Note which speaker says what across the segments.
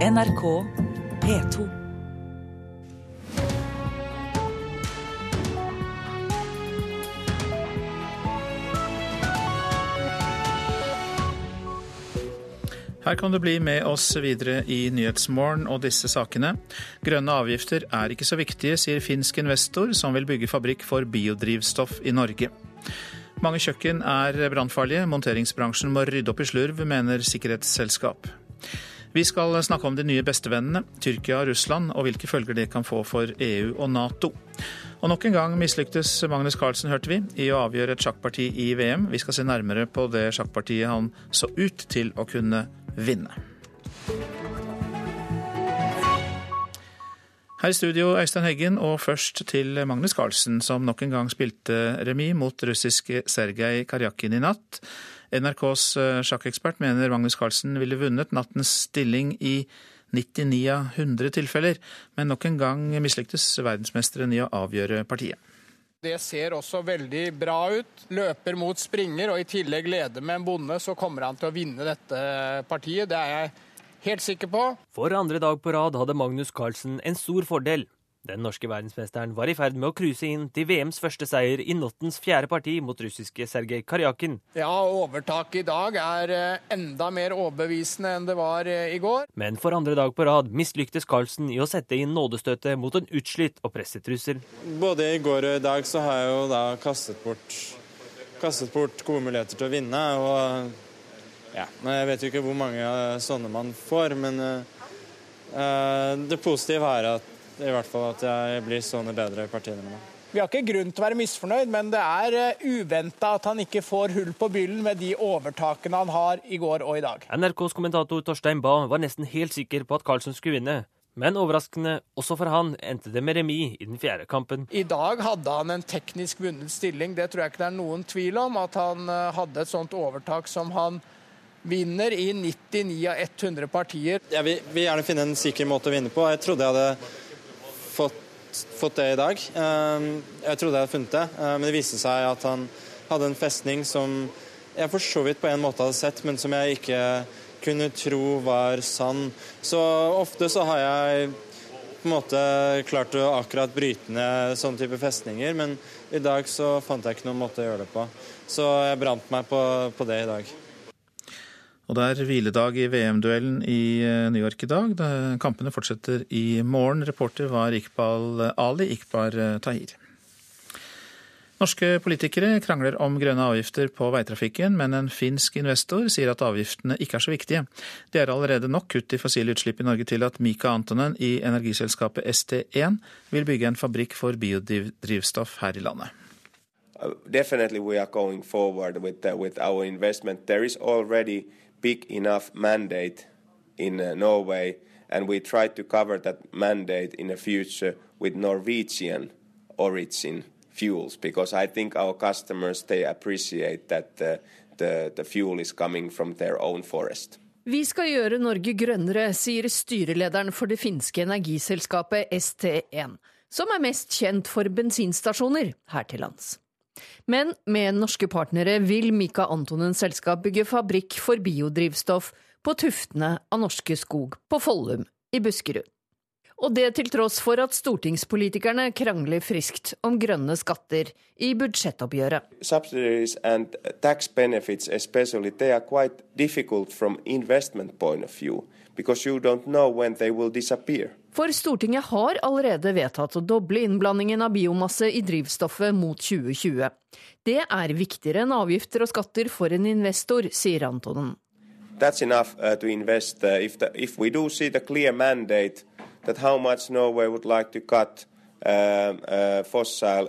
Speaker 1: NRK P2.
Speaker 2: Her kan du bli med oss videre i Nyhetsmorgen og disse sakene. Grønne avgifter er ikke så viktige, sier finsk investor som vil bygge fabrikk for biodrivstoff i Norge. Mange kjøkken er brannfarlige. Monteringsbransjen må rydde opp i slurv, mener sikkerhetsselskap. Vi skal snakke om de nye bestevennene, Tyrkia og Russland, og hvilke følger det kan få for EU og Nato. Og nok en gang mislyktes Magnus Carlsen, hørte vi, i å avgjøre et sjakkparti i VM. Vi skal se nærmere på det sjakkpartiet han så ut til å kunne vinne. Her i studio, Øystein Heggen, og først til Magnus Carlsen, som nok en gang spilte remis mot russiske Sergej Karjakin i natt. NRKs eh, sjakkekspert mener Magnus Carlsen ville vunnet nattens stilling i 99 av 100 tilfeller, men nok en gang mislyktes verdensmesteren i å avgjøre partiet.
Speaker 3: Det ser også veldig bra ut. Løper mot springer, og i tillegg leder med en bonde, så kommer han til å vinne dette partiet. Det er jeg helt sikker på.
Speaker 4: For andre dag på rad hadde Magnus Carlsen en stor fordel. Den norske verdensmesteren var i ferd med å cruise inn til VMs første seier i nattens fjerde parti mot russiske Sergej Karjakin.
Speaker 3: Ja, overtaket i dag er eh, enda mer overbevisende enn det var eh, i går.
Speaker 4: Men for andre dag på rad mislyktes Carlsen i å sette inn nådestøtet mot en utslitt og presset russer.
Speaker 5: Både i går og i dag så har jeg jo da kastet bort, kastet bort gode muligheter til å vinne. og ja, Jeg vet jo ikke hvor mange sånne man får, men uh, det positive er at i hvert fall at jeg blir stående bedre i partiene mine.
Speaker 3: Vi har ikke grunn til å være misfornøyd, men det er eh, uventa at han ikke får hull på byllen med de overtakene han har i går og i dag.
Speaker 4: NRKs kommentator Torstein Bae var nesten helt sikker på at Carlsen skulle vinne. Men overraskende, også for han, endte det med remis i den fjerde kampen.
Speaker 3: I dag hadde han en teknisk vunnet stilling, det tror jeg ikke det er noen tvil om. At han eh, hadde et sånt overtak som han vinner i 99 av 100 partier.
Speaker 5: Jeg vil, vil gjerne finne en sikker måte å vinne på. Jeg trodde jeg hadde fått, det i dag. Ehm, jeg trodde jeg hadde funnet det, eh, men det viste seg at han hadde en festning som jeg for så vidt på en måte hadde sett, men som jeg ikke kunne tro var sann. Så ofte så har jeg på en måte klart å akkurat bryte ned sånne type festninger, men i dag så fant jeg ikke noen måte å gjøre det på. Så jeg brant meg på, på det i dag.
Speaker 2: Og det er hviledag i VM-duellen i eh, New York i dag. Kampene fortsetter i morgen. Reporter var Iqbal Ali Iqbar eh, Tahir. Norske politikere krangler om grønne avgifter på veitrafikken, men en finsk investor sier at avgiftene ikke er så viktige. Det er allerede nok kutt i fossile utslipp i Norge til at Mika Antonen i energiselskapet ST1 vil bygge en fabrikk for biodrivstoff her i landet.
Speaker 6: Uh, definitely we are going forward with, uh, with our investment. There is already big enough mandate in uh, Norway, and we try to cover that mandate in the future with Norwegian origin fuels, because I think our customers they appreciate that the, the, the fuel is coming from their own forest.
Speaker 7: Vi skal gjøre Norge grønnere, sier styrelederen for det finske energiselskapet ST1, som er mest kjent for bensinstasjoner her til lands. Men med norske partnere vil Mika Antonens selskap bygge fabrikk for biodrivstoff på tuftene av Norske Skog på Follum i Buskerud. Og det til tross for at stortingspolitikerne krangler friskt om grønne skatter i budsjettoppgjøret.
Speaker 6: Subsidies and tax benefits especially, they are quite difficult from investment point of view, because you disappear.
Speaker 7: For Stortinget har allerede vedtatt å doble innblandingen av biomasse i drivstoffet mot 2020. Det er viktigere enn avgifter og skatter for en investor, sier Antonen.
Speaker 6: That's enough uh, to invest. Uh, if, the, if we do see the clear mandate that how much Norway would like to cut uh, uh fossil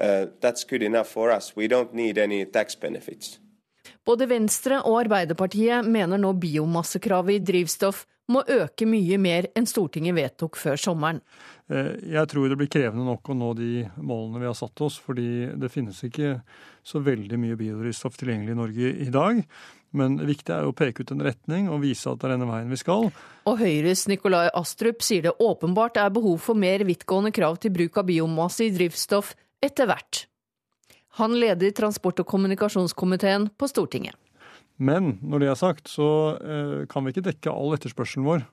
Speaker 6: uh, that's good enough for us. We don't need any tax benefits.
Speaker 7: Både Venstre og Arbeiderpartiet mener nå biomassekravet i drivstoff må øke mye mer enn Stortinget vedtok før sommeren.
Speaker 8: Eh, jeg tror det blir krevende nok å nå de målene vi har satt oss, fordi det finnes ikke så veldig mye biodrivstoff tilgjengelig i Norge i dag. Men det viktige er å peke ut en retning og vise at det er denne veien vi skal.
Speaker 7: Og Høyres Nikolai Astrup sier det åpenbart er behov for mer vidtgående krav til bruk av biomasse i drivstoff etter hvert. Han leder transport- og kommunikasjonskomiteen på Stortinget.
Speaker 9: Men når det er sagt, så eh, kan vi ikke dekke all etterspørselen vår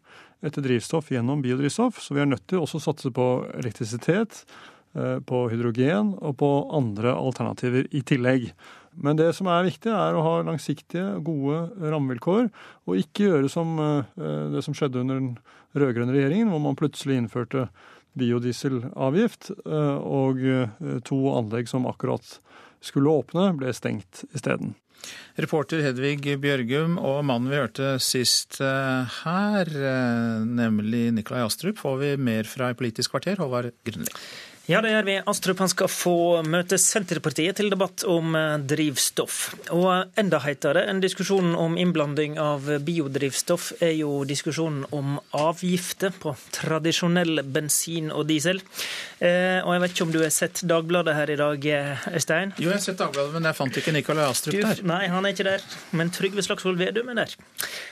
Speaker 9: etter drivstoff gjennom biodrivstoff. Så vi er nødt til også å satse på elektrisitet, eh, på hydrogen og på andre alternativer i tillegg. Men det som er viktig, er å ha langsiktige, gode rammevilkår, og ikke gjøre som det som skjedde under den rød-grønne regjeringen, hvor man plutselig innførte biodieselavgift, og to anlegg som akkurat skulle åpne, ble stengt isteden.
Speaker 2: Reporter Hedvig Bjørgum og mannen vi hørte sist eh, her, eh, nemlig Nikolai Astrup, får vi mer fra i Politisk kvarter. Håvard Grønli.
Speaker 10: Ja, det gjør vi. Astrup han skal få møte Senterpartiet til debatt om eh, drivstoff. Og enda heitere enn diskusjonen om innblanding av biodrivstoff er jo diskusjonen om avgifter på tradisjonell bensin og diesel. Eh, og jeg vet ikke om du har sett Dagbladet her i dag, Øystein?
Speaker 2: Jo, jeg har sett Dagbladet, men jeg fant ikke Nikolai Astrup der.
Speaker 10: Nei, han er ikke der. Men Trygve Slagsvold Vedum er der.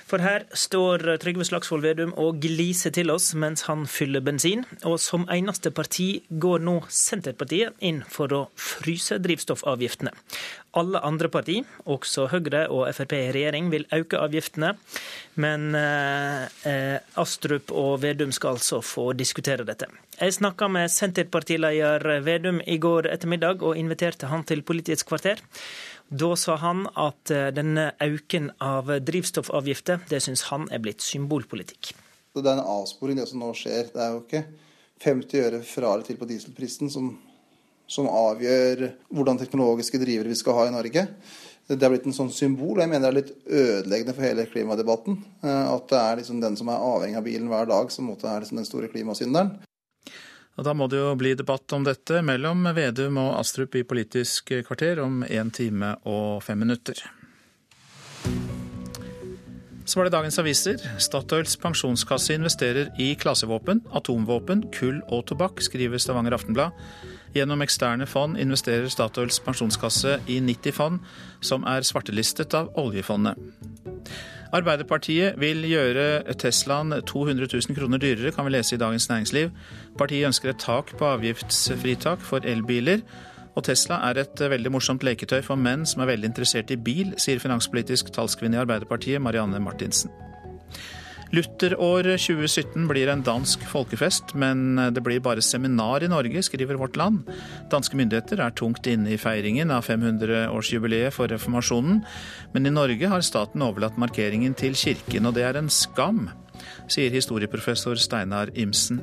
Speaker 10: For her står Trygve Slagsvold Vedum og gliser til oss mens han fyller bensin. Og som eneste parti går nå Senterpartiet inn for å fryse drivstoffavgiftene. Alle andre parti, også Høyre og Frp i regjering, vil øke avgiftene. Men eh, Astrup og Vedum skal altså få diskutere dette. Jeg snakka med Senterpartileder Vedum i går ettermiddag og inviterte han til Politisk kvarter. Da sa han at eh, denne auken av drivstoffavgifter, det syns han er blitt symbolpolitikk.
Speaker 11: Det er en avsporing, det som nå skjer. Det er jo ikke 50 øre fra eller til på dieselprisen som, som, avgjør hvordan teknologiske drivere vi skal ha i Norge. Det er blitt en sånn symbol, og jeg mener det er litt ødeleggende for hele klimadebatten. Eh, at det er liksom den som er avhengig av bilen hver dag, som er liksom den store klimasynderen.
Speaker 2: Da må det jo bli debatt om dette mellom Vedum og Astrup i Politisk kvarter om 1 time og 5 minutter. Så var det dagens aviser. Statoils pensjonskasse investerer i klasevåpen, atomvåpen, kull og tobakk, skriver Stavanger Aftenblad. Gjennom eksterne fond investerer Statoils pensjonskasse i 90 fond, som er svartelistet av oljefondet. Arbeiderpartiet vil gjøre Teslaen 200 000 kroner dyrere, kan vi lese i Dagens Næringsliv. Partiet ønsker et tak på avgiftsfritak for elbiler og Tesla er et eh, veldig morsomt leketøy for menn som er veldig interessert i bil, sier finanspolitisk talskvinne i Arbeiderpartiet, Marianne Martinsen. Lutherår 2017 blir en dansk folkefest, men det blir bare seminar i Norge, skriver Vårt Land. Danske myndigheter er tungt inne i feiringen av 500-årsjubileet for reformasjonen, men i Norge har staten overlatt markeringen til kirken, og det er en skam, sier historieprofessor Steinar Imsen.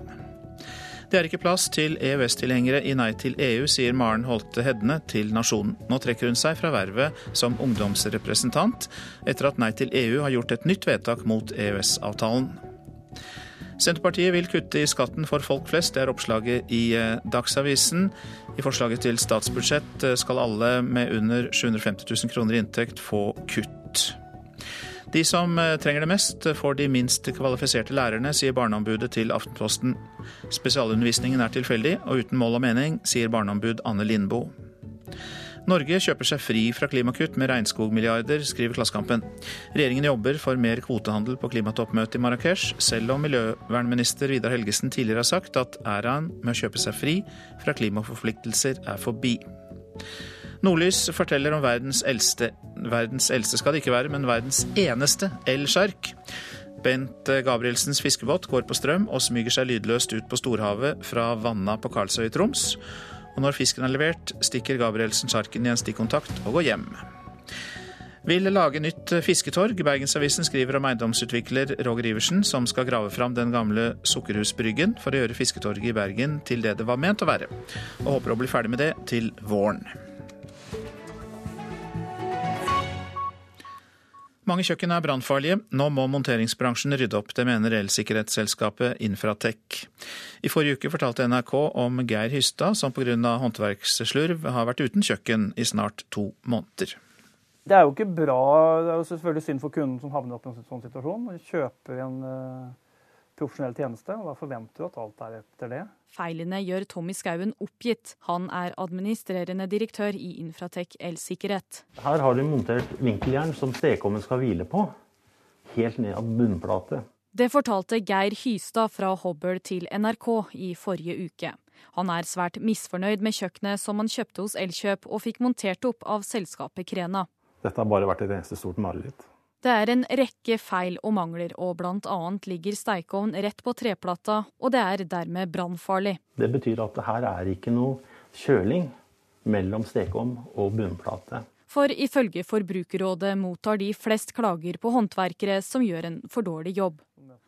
Speaker 2: Det er ikke plass til EØS-tilhengere i Nei til EU, sier Maren Holte Hedne til Nasjonen. Nå trekker hun seg fra vervet som ungdomsrepresentant, etter at Nei til EU har gjort et nytt vedtak mot EØS-avtalen. Senterpartiet vil kutte i skatten for folk flest, det er oppslaget i eh, Dagsavisen. I forslaget til statsbudsjett eh, skal alle med under 750 000 kroner i inntekt få kutt. De som eh, trenger det mest, får de minst kvalifiserte lærerne, sier Barneombudet til Aftenposten. Spesialundervisningen er tilfeldig og uten mål og mening, sier barneombud Anne Lindboe. Norge kjøper seg fri fra klimakutt med regnskogmilliarder, skriver Klassekampen. Regjeringen jobber for mer kvotehandel på klimatoppmøtet i Marrakech, selv om miljøvernminister Vidar Helgesen tidligere har sagt at æraen med å kjøpe seg fri fra klimaforpliktelser er forbi. Nordlys forteller om verdens eldste Verdens eldste skal det ikke være, men verdens eneste elsjark. Bent Gabrielsens fiskebåt går på strøm og smyger seg lydløst ut på storhavet fra Vanna på Karlsøy i Troms. Og når fisken er levert, stikker Gabrielsen sjarken i en stikkontakt og går hjem. Vil lage nytt fisketorg. Bergensavisen skriver om eiendomsutvikler Roger Iversen, som skal grave fram den gamle Sukkerhusbryggen for å gjøre fisketorget i Bergen til det det var ment å være. Og håper å bli ferdig med det til våren. Mange kjøkken er brannfarlige. Nå må monteringsbransjen rydde opp. Det mener elsikkerhetsselskapet Infratech. I forrige uke fortalte NRK om Geir Hystad, som pga. håndverksslurv har vært uten kjøkken i snart to måneder.
Speaker 12: Det er jo ikke bra. Det er jo selvfølgelig synd for kunden som havner opp i en sånn situasjon. Kjøper en eh, profesjonell tjeneste, og da forventer du at alt er etter det.
Speaker 13: Feilene gjør Tommy Skauen oppgitt. Han er administrerende direktør i Infratech elsikkerhet.
Speaker 14: Her har de montert vinkeljern som stekeovnen skal hvile på, helt ned av bunnplate.
Speaker 13: Det fortalte Geir Hystad fra Hobøl til NRK i forrige uke. Han er svært misfornøyd med kjøkkenet som han kjøpte hos Elkjøp og fikk montert opp av selskapet Krena.
Speaker 14: Dette har bare vært et eneste stort mareritt.
Speaker 13: Det er en rekke feil og mangler, og blant annet ligger stekeovn rett på treplata, og det er dermed brannfarlig.
Speaker 14: Det betyr at det her er ikke noe kjøling mellom stekeovn og bunnplate.
Speaker 13: For ifølge Forbrukerrådet mottar de flest klager på håndverkere som gjør en for dårlig jobb.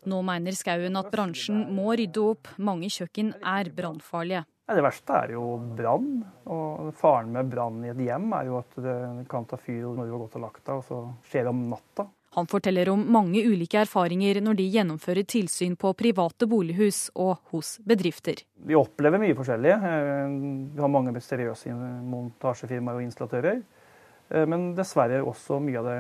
Speaker 13: Nå mener Skauen at bransjen må rydde opp, mange kjøkken er brannfarlige.
Speaker 12: Det verste er jo brann. Og faren med brann i et hjem er jo at det kan ta fyr når du har gått og lagt deg, og så skjer det om natta.
Speaker 13: Han forteller om mange ulike erfaringer når de gjennomfører tilsyn på private bolighus og hos bedrifter.
Speaker 12: Vi opplever mye forskjellig. Eh, vi har mange seriøse montasjefirmaer og installatører. Eh, men dessverre også mye av det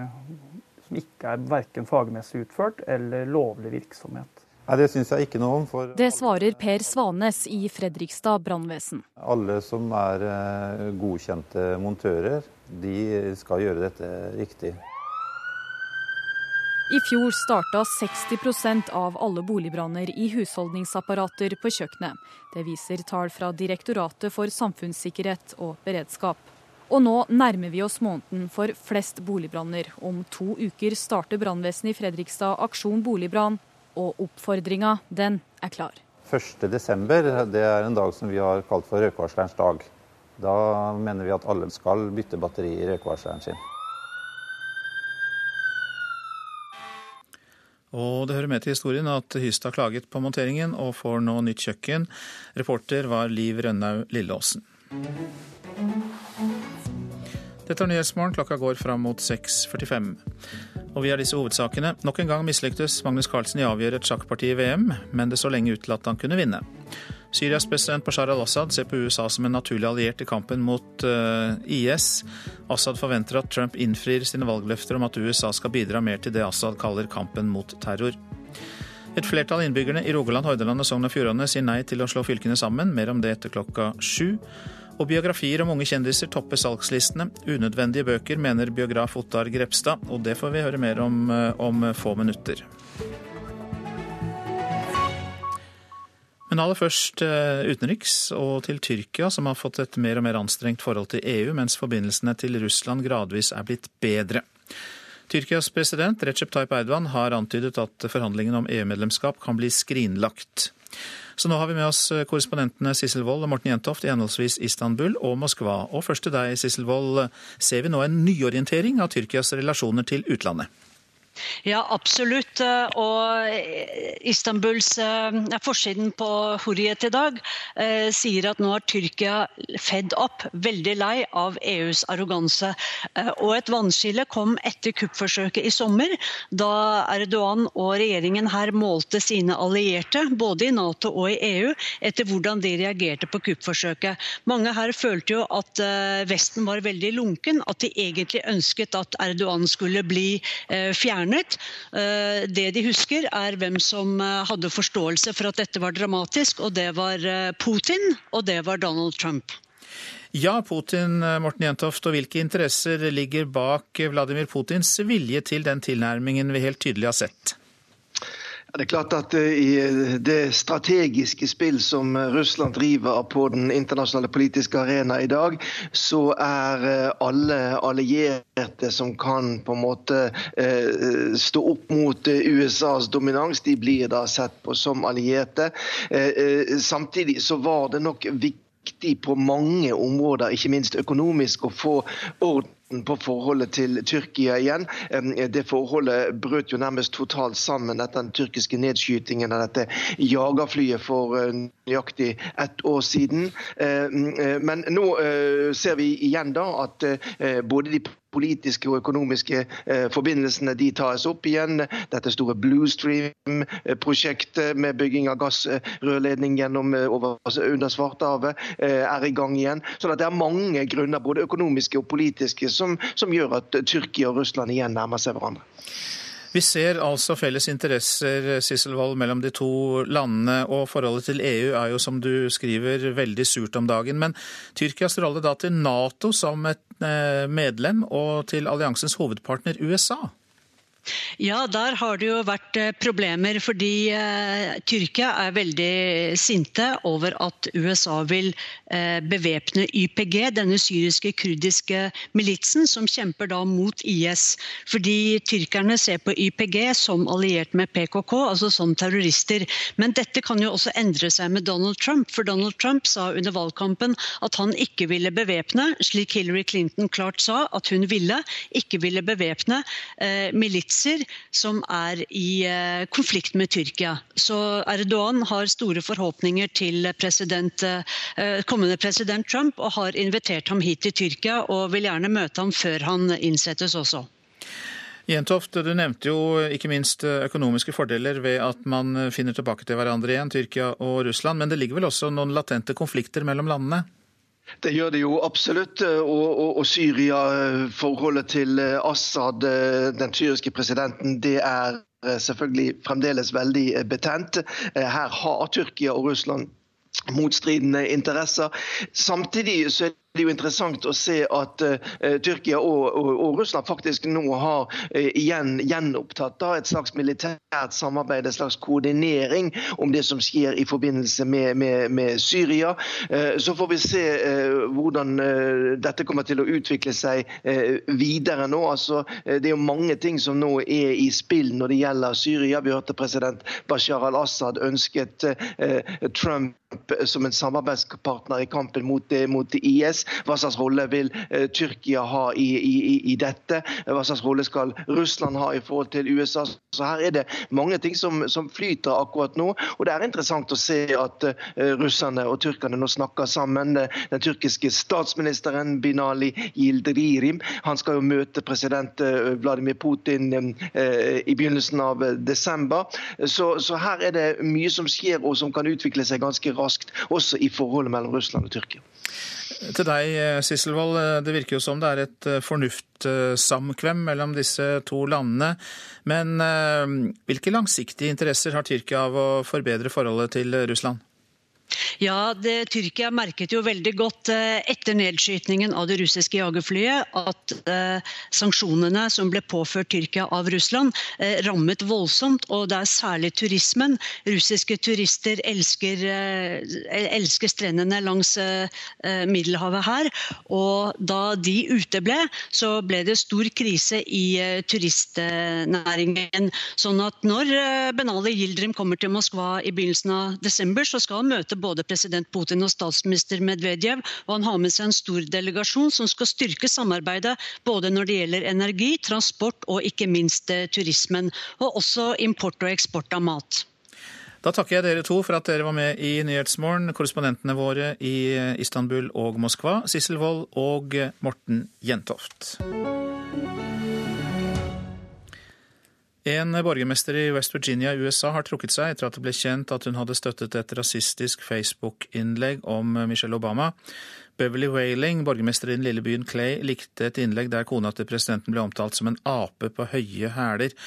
Speaker 12: som ikke er verken fagmessig utført eller lovlig virksomhet.
Speaker 15: Nei, Det syns jeg ikke noe om. For
Speaker 13: det svarer Per Svanes i Fredrikstad brannvesen.
Speaker 15: Alle som er eh, godkjente montører, de skal gjøre dette riktig.
Speaker 13: I fjor starta 60% av alle boligbranner i husholdningsapparater på kjøkkenet. Det viser tall fra Direktoratet for samfunnssikkerhet og beredskap. Og nå nærmer vi oss måneden for flest boligbranner. Om to uker starter brannvesenet i Fredrikstad aksjon boligbrann og oppfordringa, den er klar.
Speaker 15: 1.12. det er en dag som vi har kalt for røykvarslerens dag. Da mener vi at alle skal bytte batteri i røykvarsleren sin.
Speaker 2: Og det hører med til historien at Hystad klaget på monteringen og får nå nytt kjøkken. Reporter var Liv Rønnaug Lilleåsen. Dette er Nyhetsmorgen. Klokka går fram mot 6.45. Og vi har disse hovedsakene. Nok en gang mislyktes Magnus Carlsen i å avgjøre et sjakkparti i VM, men det så lenge ut til at han kunne vinne. Syrias president Bashar al-Assad ser på USA som en naturlig alliert i kampen mot uh, eh, IS. Assad forventer at Trump innfrir sine valgløfter om at USA skal bidra mer til det Assad kaller kampen mot terror. Et flertall av innbyggerne i Rogaland, Hordaland og Sogn og Fjordane sier nei til å slå fylkene sammen. Mer om det etter klokka sju. Og biografier om unge kjendiser topper salgslistene. Unødvendige bøker, mener biograf Ottar Grepstad, og det får vi høre mer om eh, om få minutter. Men aller først eh, utenriks og til Tyrkia, som har fått et mer og mer anstrengt forhold til EU, mens forbindelsene til Russland gradvis er blitt bedre. Tyrkias president Recep Tayyip Erdogan har antydet at forhandlingene om EU-medlemskap kan bli skrinlagt. Så nå har vi med oss eh, korrespondentene Sissel Wold og Morten Jentoft i henholdsvis Istanbul og Moskva. Og først til deg, Sissel Wold. Ser vi nå en nyorientering av Tyrkias relasjoner til utlandet?
Speaker 16: Ja, absolutt. Og Istanbuls eh, forsiden på Hurriyet i dag eh, sier at nå er Tyrkia fedd opp, veldig lei av EUs arroganse. Eh, og et vannskille kom etter kuppforsøket i sommer, da Erdogan og regjeringen her målte sine allierte, både i Nato og i EU, etter hvordan de reagerte på kuppforsøket. Mange her følte jo at Vesten var veldig lunken, at de egentlig ønsket at Erdogan skulle bli fjernet fjernet. Eh, det de husker, er hvem som eh, hadde forståelse for at dette var dramatisk, og det var eh, Putin, og det var Donald Trump.
Speaker 2: Ja, Putin, Morten Jentoft, og hvilke interesser ligger bak Vladimir Putins vilje til den tilnærmingen vi helt tydelig har sett?
Speaker 17: Det er klart at eh, I eh, det strategiske spill som eh, Russland driver på den internasjonale politiske arena i dag, så er alle allierte som kan på en måte stå opp mot USAs dominans, de blir da sett på som allierte. Samtidig så var det nok viktig på mange områder, ikke minst økonomisk, å få orden på forholdet til Tyrkia igjen. Det forholdet brøt jo nærmest totalt sammen etter den tyrkiske nedskytingen av dette jagerflyet for eh, nøyaktig ett år siden. Eh, men nå eh, ser vi igjen da at både de politiske og økonomiske eh, forbindelsene de tas opp igjen. Dette store Blue Stream-prosjektet med bygging av gassrørledning gjennom, eh, over, altså under Svartehavet eh, er i gang igjen. Så det er mange grunner, både økonomiske og politiske, som, som gjør at Tyrkia og Russland igjen nærmer seg hverandre.
Speaker 2: Vi ser altså felles interesser Sisselvold, mellom de to landene, og forholdet til EU er jo, som du skriver, veldig surt om dagen. Men Tyrkias rolle da til Nato som et eh, medlem og til alliansens hovedpartner USA?
Speaker 16: Ja, der har det jo vært eh, problemer fordi eh, Tyrkia er veldig sinte over at USA vil eh, bevæpne YPG, denne syriske kurdiske militsen som kjemper da mot IS. Fordi tyrkerne ser på YPG som alliert med PKK, altså som terrorister. Men dette kan jo også endre seg med Donald Trump, for Donald Trump sa under valgkampen at han ikke ville bevæpne, slik Hillary Clinton klart sa at hun ville, ikke ville bevæpne eh, militser som er i eh, konflikt med Tyrkia. Så Erdogan har store forhåpninger til president, eh, kommende president Trump og har invitert ham hit til Tyrkia og vil gjerne møte ham før han innsettes også.
Speaker 2: Jentoft, du nevnte jo ikke minst økonomiske fordeler ved at man finner tilbake til hverandre igjen, Tyrkia og Russland. Men det ligger vel også noen latente konflikter mellom landene?
Speaker 17: Det gjør det jo absolutt. Og, og, og Syria-forholdet til eh, Assad, eh, den syriske presidenten, det er eh, selvfølgelig fremdeles veldig betent. Her har Tyrkia og Russland motstridende interesser. Samtidig så er det er jo interessant å se at uh, Tyrkia og, og, og, Russland faktisk nå har uh, igjen gjenopptatt da, et slags militært samarbeid, en slags koordinering om det som skjer i forbindelse med, med, med Syria. Uh, så får vi se hvordan dette kommer til å utvikle seg videre nå. Altså, det er jo mange ting som nå er i spill når det gjelder Syria. Vi hørte president Bashar al-Assad ønsket Trump som en samarbeidspartner i kampen mot, mot IS. Hva slags rolle vil eh, Tyrkia ha i, i, i, dette? Hva slags rolle skal Russland ha i forhold til USA? Så Her er det mange ting som, som flyter akkurat nå. og Det er interessant å se at uh, russerne og tyrkerne nå snakker sammen. Den tyrkiske statsministeren Binali Yildirim han skal jo møte president Vladimir Putin i begynnelsen av desember. Så, så her er det mye som skjer og som kan utvikle seg ganske raskt, også i forholdet mellom Russland og Tyrkia.
Speaker 2: Til deg, eh, Sisselvold. Eh, det virker jo som det er et eh, fornuftsamkvem mellom disse to landene. Men hvilke langsiktige interesser har Tyrkia av å forbedre forholdet til Russland?
Speaker 16: Ja, det, Tyrkia merket jo veldig godt eh, etter nedskytningen av det russiske jagerflyet at eh, sanksjonene som ble påført Tyrkia av Russland, eh, rammet voldsomt. Og det er særlig turismen. Russiske turister elsker, eh, elsker strendene langs eh, eh, Middelhavet her. Og da de uteble, så ble det stor krise i turistnæringen. Sånn at når Benali Gildrim kommer til Moskva i begynnelsen av desember, så skal han møte både president Putin og statsminister Medvedev. Og han har med seg en stor delegasjon som skal styrke samarbeidet både når det gjelder energi, transport og ikke minst eh, turismen. Og også import og eksport av mat.
Speaker 2: Da takker jeg dere to for at dere var med i Nyhetsmorgen, korrespondentene våre i Istanbul og Moskva, Sissel Wold og Morten Jentoft. En borgermester i West Virginia i USA har trukket seg etter at det ble kjent at hun hadde støttet et rasistisk Facebook-innlegg om Michelle Obama. Beverly Whaling, borgermester i den lille byen Clay, likte et innlegg der kona til presidenten ble omtalt som en ape på høye hæler.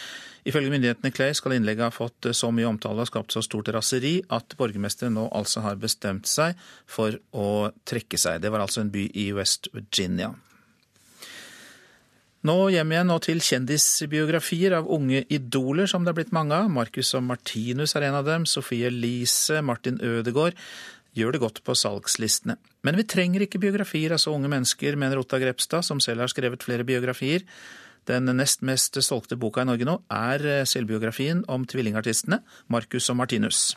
Speaker 2: Ifølge myndighetene Clay skal innlegget ha fått så mye omtale og skapt så stort raseri at borgermesteren nå altså har bestemt seg for å trekke seg. Det var altså en by i West Virginia. Nå hjem igjen og til kjendisbiografier av unge idoler, som det er blitt mange av. Marcus og Martinus er en av dem. Sofie Elise, Martin Ødegaard gjør det godt på salgslistene. Men vi trenger ikke biografier av så unge mennesker, mener Otta Grepstad, som selv har skrevet flere biografier. Den nest mest solgte boka i Norge nå er selvbiografien om tvillingartistene Marcus og Martinus.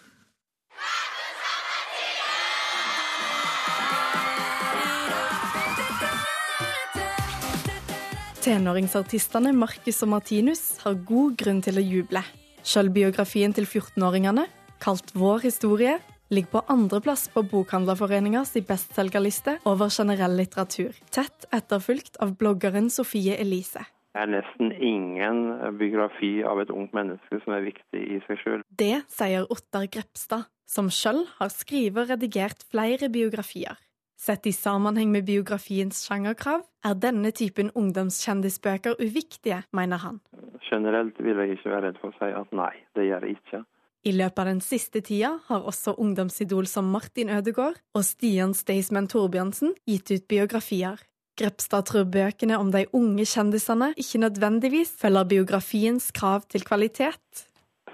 Speaker 18: Tenåringsartistene Marcus og Martinus har god grunn til å juble. Sjølbiografien til 14-åringene, kalt Vår historie, ligger på andreplass på Bokhandlerforeningas bestselgerliste over generell litteratur, tett etterfulgt av bloggeren Sofie Elise.
Speaker 19: Det er nesten ingen biografi av et ungt menneske som er viktig i seg sjøl.
Speaker 18: Det sier Ottar Grepstad, som sjøl har skrevet og redigert flere biografier. Sett i sammenheng med biografiens sjangerkrav er denne typen ungdomskjendisbøker uviktige, mener han.
Speaker 19: Generelt vil jeg ikke være redd for å si at nei, det gjør jeg ikke.
Speaker 18: I løpet av den siste tida har også ungdomsidol som Martin Ødegaard og Stian Staysman Torbjørnsen gitt ut biografier. Grepstad tror bøkene om de unge kjendisene ikke nødvendigvis følger biografiens krav til kvalitet.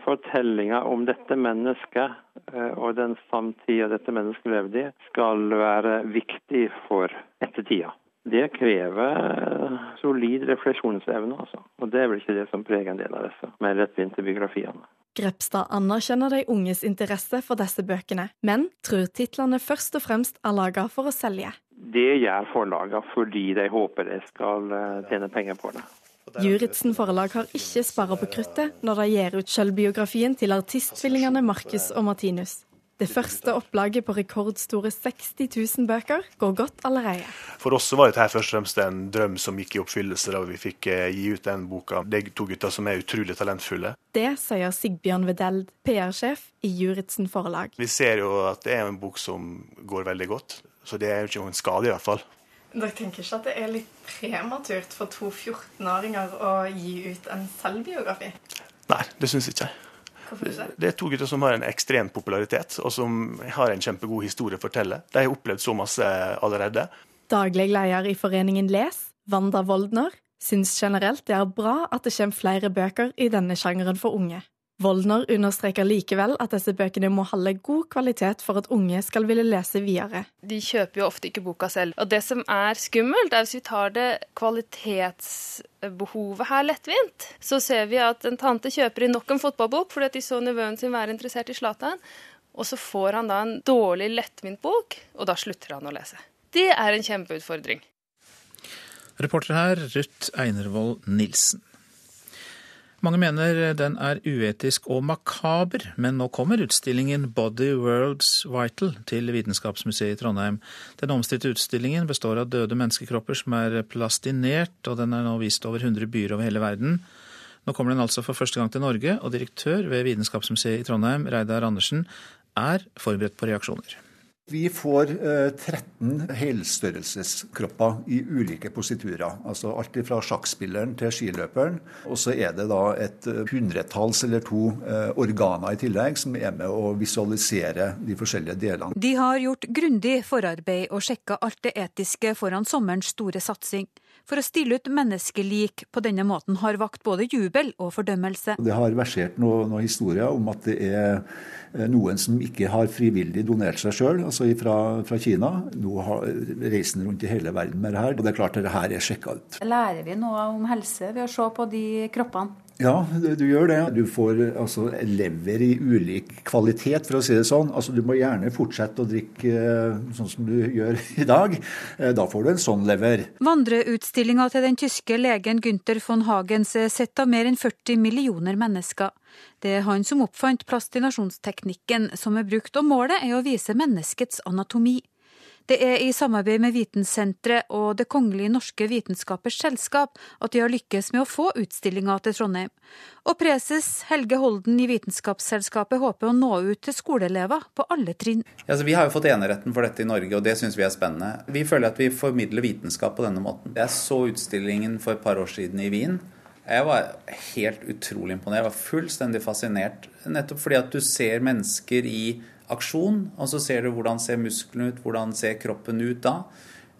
Speaker 19: Fortellinga om dette mennesket eh, og den samtida dette mennesket levde i, skal være viktig for ettertida. Det krever eh, solid refleksjonsevne, altså. Og det er vel ikke det som preger en del av disse mer lettvinte biografiene.
Speaker 18: Grepstad anerkjenner de unges interesse for disse bøkene, men tror titlene først og fremst er laga for å selge.
Speaker 19: Det gjør forlagene fordi de håper de skal eh, tjene penger på det.
Speaker 18: Juritzen forlag har ikke sparra på kruttet når de gir ut selvbiografien til artisttvillingene Marcus og Martinus. Det første opplaget på rekordstore 60 000 bøker går godt allerede.
Speaker 20: For oss var dette først og fremst en drøm som gikk i oppfyllelse da vi fikk eh, gi ut den boka. Det er to gutter som er utrolig talentfulle.
Speaker 18: Det sier Sigbjørn Vedeld, PR-sjef i Juritzen forlag.
Speaker 20: Vi ser jo at det er en bok som går veldig godt, så det er jo ikke noen skade i hvert fall.
Speaker 18: Dere tenker ikke at det er litt prematurt for to 14-åringer å gi ut en selvbiografi?
Speaker 20: Nei, det syns ikke jeg. Det er to gutter som har en ekstrem popularitet, og som har en kjempegod historie å fortelle. De har opplevd så masse allerede.
Speaker 18: Daglig leder i foreningen Les, Wanda Woldner, syns generelt det er bra at det kommer flere bøker i denne sjangeren for unge. Woldner understreker likevel at disse bøkene må holde god kvalitet for at unge skal ville lese videre.
Speaker 21: De kjøper jo ofte ikke boka selv. Og det som er skummelt, er hvis vi tar det kvalitetsbehovet her lettvint, så ser vi at en tante kjøper inn nok en fotballbok fordi at de så nevøen sin være interessert i Zlatan, og så får han da en dårlig lettvint bok, og da slutter han å lese. Det er en kjempeutfordring.
Speaker 2: Reporter her, Ruth Einervold Nilsen. Mange mener den er uetisk og makaber, men nå kommer utstillingen Body Worlds Vital til Vitenskapsmuseet i Trondheim. Den omstridte utstillingen består av døde menneskekropper som er plastinert, og den er nå vist over 100 byer over hele verden. Nå kommer den altså for første gang til Norge, og direktør ved Vitenskapsmuseet i Trondheim, Reidar Andersen, er forberedt på reaksjoner.
Speaker 22: Vi får eh, 13 helstørrelseskropper i ulike positurer. Altså alt fra sjakkspilleren til skiløperen. Og så er det da et hundretalls eller to eh, organer i tillegg som er med å visualisere de forskjellige delene.
Speaker 23: De har gjort grundig forarbeid og sjekka alt det etiske foran sommerens store satsing. For å stille ut menneskelik på denne måten har vakt både jubel og fordømmelse.
Speaker 22: Det har versert noen noe historier om at det er eh, noen som ikke har frivillig donert seg sjøl, altså fra, fra, Kina. Nå har reisen rundt i hele verden med det her. Og det er klart at det her er sjekka ut.
Speaker 23: Lærer vi noe om helse ved å se på de kroppene?
Speaker 22: Ja, du gjør det. Du får altså, lever i ulik kvalitet, for å si det sånn. Altså, du må gjerne fortsette å drikke eh, sånn som du gjør i dag. Eh, da får du en sånn lever.
Speaker 23: Vandreutstillinga til den tyske legen Gunther von Hagens er sett av mer enn 40 millioner mennesker. Det er han som oppfant plastinasjonsteknikken som er brukt, og målet er å vise menneskets anatomi. Det er i samarbeid med Vitensenteret og Det kongelige norske vitenskapers selskap at de har lykkes med å få utstillinga til Trondheim. Og preses Helge Holden i Vitenskapsselskapet håper å nå ut til skoleelever på alle trinn.
Speaker 24: Ja, vi har jo fått eneretten for dette i Norge, og det syns vi er spennende. Vi føler at vi formidler vitenskap på denne måten. Jeg så utstillingen for et par år siden i Wien. Jeg var helt utrolig imponert. Jeg var fullstendig fascinert. Nettopp fordi at du ser mennesker i aksjon, og så ser du hvordan ser musklene ut, hvordan ser kroppen ut da.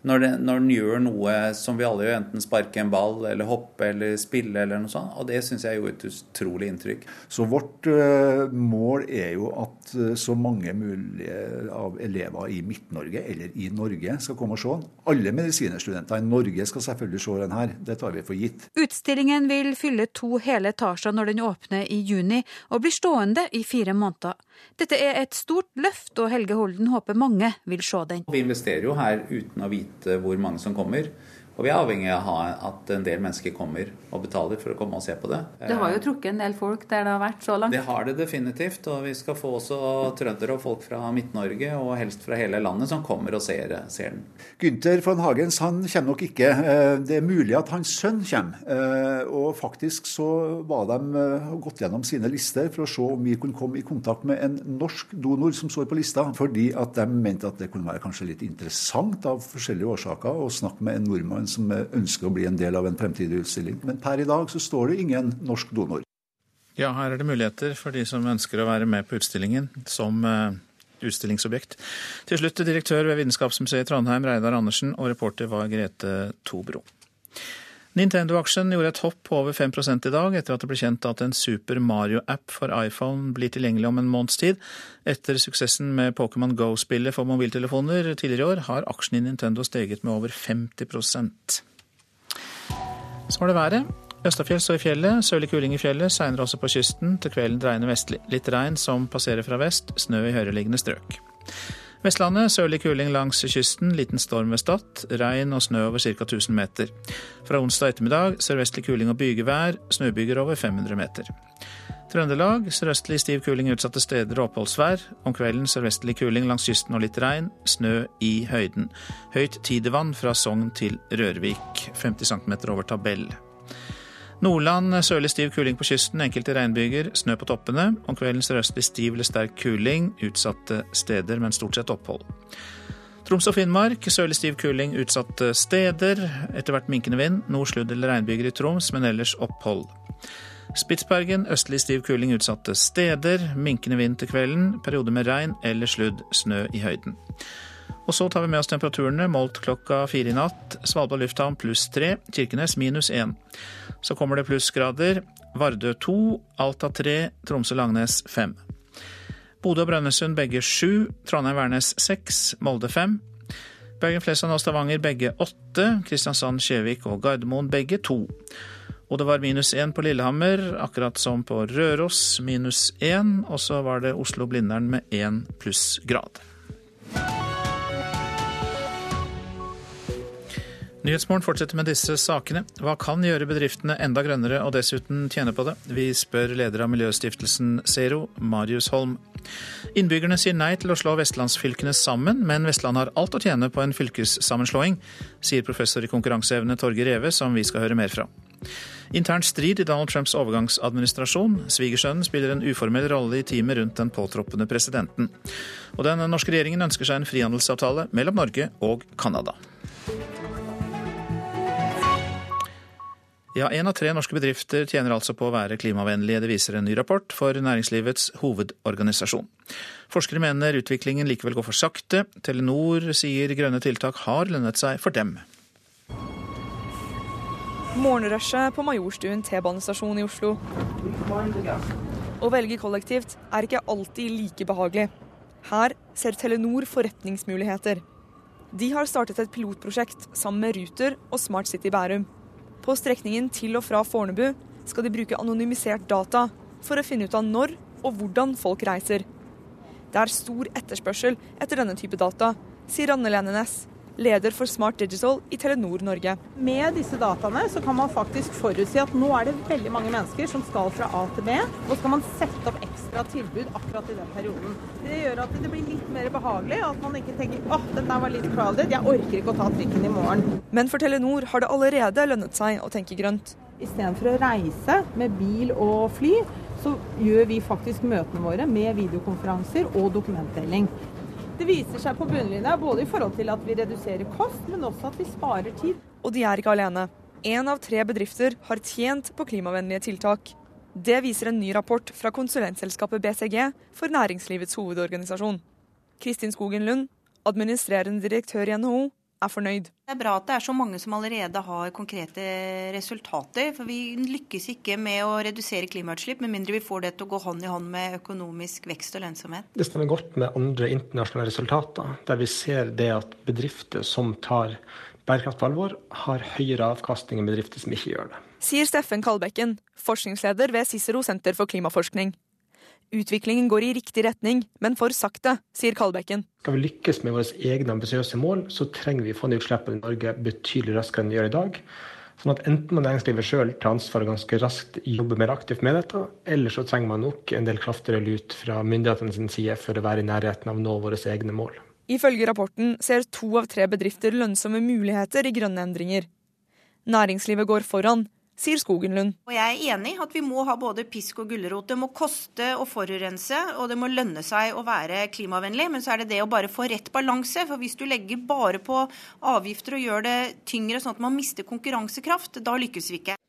Speaker 24: Når, det, når, den gjør noe som vi alle gjør, enten sparke en ball eller hoppe eller spille eller noe sånt. Og det syns jeg gjorde et utrolig inntrykk.
Speaker 22: Så vårt uh, mål er jo at uh, så mange mulige av elever i Midt-Norge eller i Norge skal komme og se den. Alle medisinerstudenter i Norge skal selvfølgelig se den her. Det tar vi for gitt.
Speaker 23: Utstillingen vil fylle to hele etasjer når den åpner i juni, og blir stående i fire måneder. Dette er et stort løft, og Helge Holden håper mange vil se den.
Speaker 24: Vi investerer jo her uten å vite hvor mange som kommer. Og vi er avhengig av at en del mennesker kommer og betaler for å komme og se på det.
Speaker 23: Det har jo trukket en del folk der det har vært så langt?
Speaker 24: Det har det definitivt. Og vi skal få også trøndere og folk fra Midt-Norge, og helst fra hele landet, som kommer og ser, ser den.
Speaker 22: Gunther von Hagens han kommer nok ikke. Eh, det er mulig at hans sønn kommer. Eh, og faktisk så var de eh, gått gjennom sine lister for å se om vi kunne komme i kontakt med en norsk donor som står på lista, fordi at de mente at det kunne være kanskje litt interessant av forskjellige årsaker å snakke med en nordmann som ønsker å bli en del av en fremtidig utstilling. Men per i dag så står det ingen norsk donor.
Speaker 2: Ja, her er det muligheter for de som ønsker å være med på utstillingen som utstillingsobjekt. Til slutt direktør ved Vitenskapsmuseet Trondheim, Reidar Andersen, og reporter var Grete Tobro. Nintendo-aksjen gjorde et hopp på over 5 i dag, etter at det ble kjent at en Super Mario-app for iPhone blir tilgjengelig om en måneds tid. Etter suksessen med Pokémon Go-spillet for mobiltelefoner tidligere i år, har aksjen i Nintendo steget med over 50 Så var det været. Østafjells og i fjellet, sørlig kuling i fjellet, seinere også på kysten. Til kvelden dreiende vestlig. Litt regn som passerer fra vest, snø i høyereliggende strøk. Vestlandet sørlig kuling langs kysten, liten storm ved Stad. Regn og snø over ca. 1000 meter. Fra onsdag ettermiddag sørvestlig kuling og bygevær, snøbyger over 500 meter. Trøndelag sørøstlig stiv kuling utsatte steder og oppholdsvær. Om kvelden sørvestlig kuling langs kysten og litt regn. Snø i høyden. Høyt tidevann fra Sogn til Rørvik. 50 cm over tabell. Nordland sørlig stiv kuling på kysten, enkelte regnbyger, snø på toppene. Om kvelden sørøstlig stiv eller sterk kuling, utsatte steder, men stort sett opphold. Troms og Finnmark sørlig stiv kuling utsatte steder. Etter hvert minkende vind. Nord sludd eller regnbyger i Troms, men ellers opphold. Spitsbergen østlig stiv kuling utsatte steder. Minkende vind til kvelden. Perioder med regn eller sludd. Snø i høyden. Og så tar vi med oss temperaturene målt klokka fire i natt. Svalbard lufthavn pluss tre. Kirkenes minus én. Så kommer det plussgrader. Vardø to. Alta tre. Tromsø-Langnes fem. Bodø og Brønnøysund begge sju. Trondheim-Værnes seks. Molde fem. Bergen-Flesland og Stavanger begge åtte. Kristiansand, Kjevik og Gardermoen begge to. Og det var minus én på Lillehammer, akkurat som på Røros, minus én. Og så var det Oslo-Blindern med én plussgrad. Nyhetsmorgen fortsetter med disse sakene. Hva kan gjøre bedriftene enda grønnere og dessuten tjene på det? Vi spør leder av miljøstiftelsen Zero, Marius Holm. Innbyggerne sier nei til å slå vestlandsfylkene sammen, men Vestland har alt å tjene på en fylkessammenslåing, sier professor i konkurranseevne Torgeir Reve, som vi skal høre mer fra. Intern strid i Donald Trumps overgangsadministrasjon. Svigersønnen spiller en uformell rolle i teamet rundt den påtroppende presidenten. Og den norske regjeringen ønsker seg en frihandelsavtale mellom Norge og Canada. Ja, Én av tre norske bedrifter tjener altså på å være klimavennlige. Det viser en ny rapport for næringslivets hovedorganisasjon. Forskere mener utviklingen likevel går for sakte. Telenor sier grønne tiltak har lønnet seg for dem.
Speaker 25: Morgenrushet på Majorstuen T-banestasjon i Oslo. Å velge kollektivt er ikke alltid like behagelig. Her ser Telenor forretningsmuligheter. De har startet et pilotprosjekt sammen med Ruter og Smart City Bærum. På strekningen til og fra Fornebu skal de bruke anonymisert data for å finne ut av når og hvordan folk reiser. Det er stor etterspørsel etter denne type data, sier Anne Lene Næss, leder for Smart Digital i Telenor Norge.
Speaker 26: Med disse dataene så kan man faktisk forutsi at nå er det veldig mange mennesker som skal fra A til B. Og skal man sette opp ekstra tilbud akkurat i den perioden. Det gjør at det blir litt mer behagelig, og at man ikke tenker åh, den der var litt crowded, jeg orker ikke å ta trikken i morgen.
Speaker 25: Men for Telenor har det allerede lønnet seg å tenke grønt.
Speaker 26: Istedenfor å reise med bil og fly, så gjør vi faktisk møtene våre med videokonferanser og dokumentdeling. Det viser seg på bunnlinja både i forhold til at vi reduserer kost, men også at vi sparer tid.
Speaker 25: Og de er ikke alene. Én av tre bedrifter har tjent på klimavennlige tiltak. Det viser en ny rapport fra konsulentselskapet BCG for Næringslivets hovedorganisasjon. Kristin Skogen Lund, administrerende direktør i NHO, er fornøyd.
Speaker 27: Det er bra at det er så mange som allerede har konkrete resultater. For vi lykkes ikke med å redusere klimautslipp med mindre vi får det til å gå hånd i hånd med økonomisk vekst og lønnsomhet.
Speaker 28: Det stemmer godt med andre internasjonale resultater, der vi ser det at bedrifter som tar bærekraft på alvor, har høyere avkastning enn bedrifter som ikke gjør det.
Speaker 25: Sier Steffen Kalbekken, forskningsleder ved Cicero senter for klimaforskning. Utviklingen går i riktig retning, men for sakte, sier Kalbekken.
Speaker 28: Skal vi lykkes med våre egne ambisiøse mål, så trenger vi å få ned utslippene i Norge betydelig raskere enn vi gjør i dag. Sånn at Enten må næringslivet sjøl ta ansvaret ganske raskt jobbe mer aktivt med dette, eller så trenger man nok en del kraftigere lut fra myndighetene sin side for å være i nærheten av å nå våre egne mål.
Speaker 25: Ifølge rapporten ser to av tre bedrifter lønnsomme muligheter i grønne endringer. Næringslivet går foran, sier Skogenlund.
Speaker 27: Og jeg er enig at vi må ha både pisk og gulrot. Det må koste å forurense, og det må lønne seg å være klimavennlig. Men så er det det å bare få rett balanse. For hvis du legger bare på avgifter og gjør det tyngre sånn at man mister konkurransekraft, da lykkes vi ikke.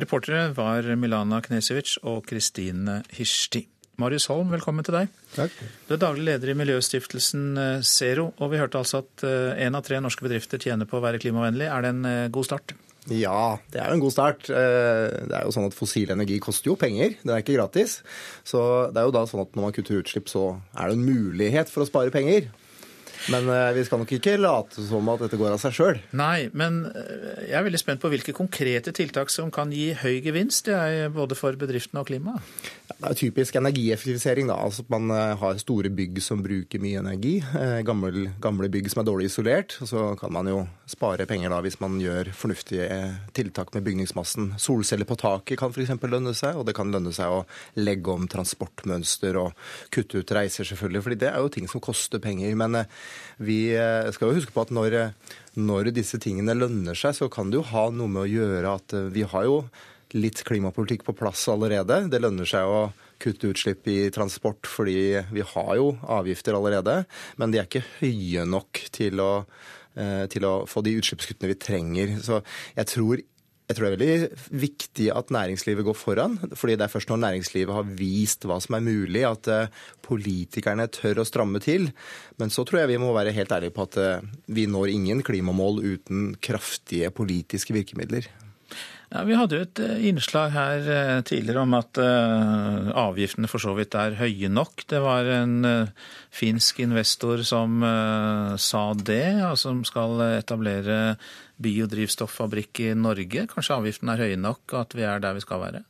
Speaker 2: Reportere var Milana Knesevic og Kristine Hirsti. Marius Holm, velkommen til deg.
Speaker 29: Takk.
Speaker 2: Du er daglig leder i miljøstiftelsen eh, Zero, og vi hørte altså at én av tre norske bedrifter tjener på å være klimavennlig. Er det en god start?
Speaker 29: Ja, det er jo en god start. Det er jo sånn at Fossil energi koster jo penger, det er ikke gratis. Så det er jo da sånn at når man kutter utslipp, så er det en mulighet for å spare penger. Men eh, vi skal nok ikke late som at dette går av seg sjøl.
Speaker 2: Nei, men eh, jeg er veldig spent på hvilke konkrete tiltak som kan gi høy gevinst, både for bedriftene og klimaet.
Speaker 29: Det er typisk energieffektivisering. da, altså at Man eh, har store bygg som bruker mye energi. Gamle, gamle bygg som er dårlig isolert. og Så kan man jo spare penger da hvis man gjør fornuftige tiltak med bygningsmassen. Solceller på taket kan f.eks. lønne seg, og det kan lønne seg å legge om transportmønster og kutte ut reiser, selvfølgelig. fordi det er jo ting som koster penger. men vi eh, skal jo huske på at når, når, disse tingene lønner seg, så kan det jo ha noe med å gjøre at eh, vi har jo litt klimapolitikk på plass allerede. Det lønner seg å kutte utslipp i transport fordi vi har jo avgifter allerede, men de er ikke høye nok til å, eh, til å få de utslippskuttene vi trenger. Så jeg tror jeg tror det er veldig viktig at næringslivet går foran. fordi det er først når næringslivet har vist hva som er mulig, at eh, politikerne tør å stramme til. Men så tror jeg vi må være helt ærlige på at eh, vi når ingen klimamål uten kraftige politiske virkemidler.
Speaker 2: Ja, Vi hadde jo et eh, innslag her tidligere om at avgiftene for så vidt er høye nok. Det var en finsk investor som sa det, og som skal etablere biodrivstoffabrikk i Norge. Kanskje avgiften er høye nok, at vi er der vi skal være?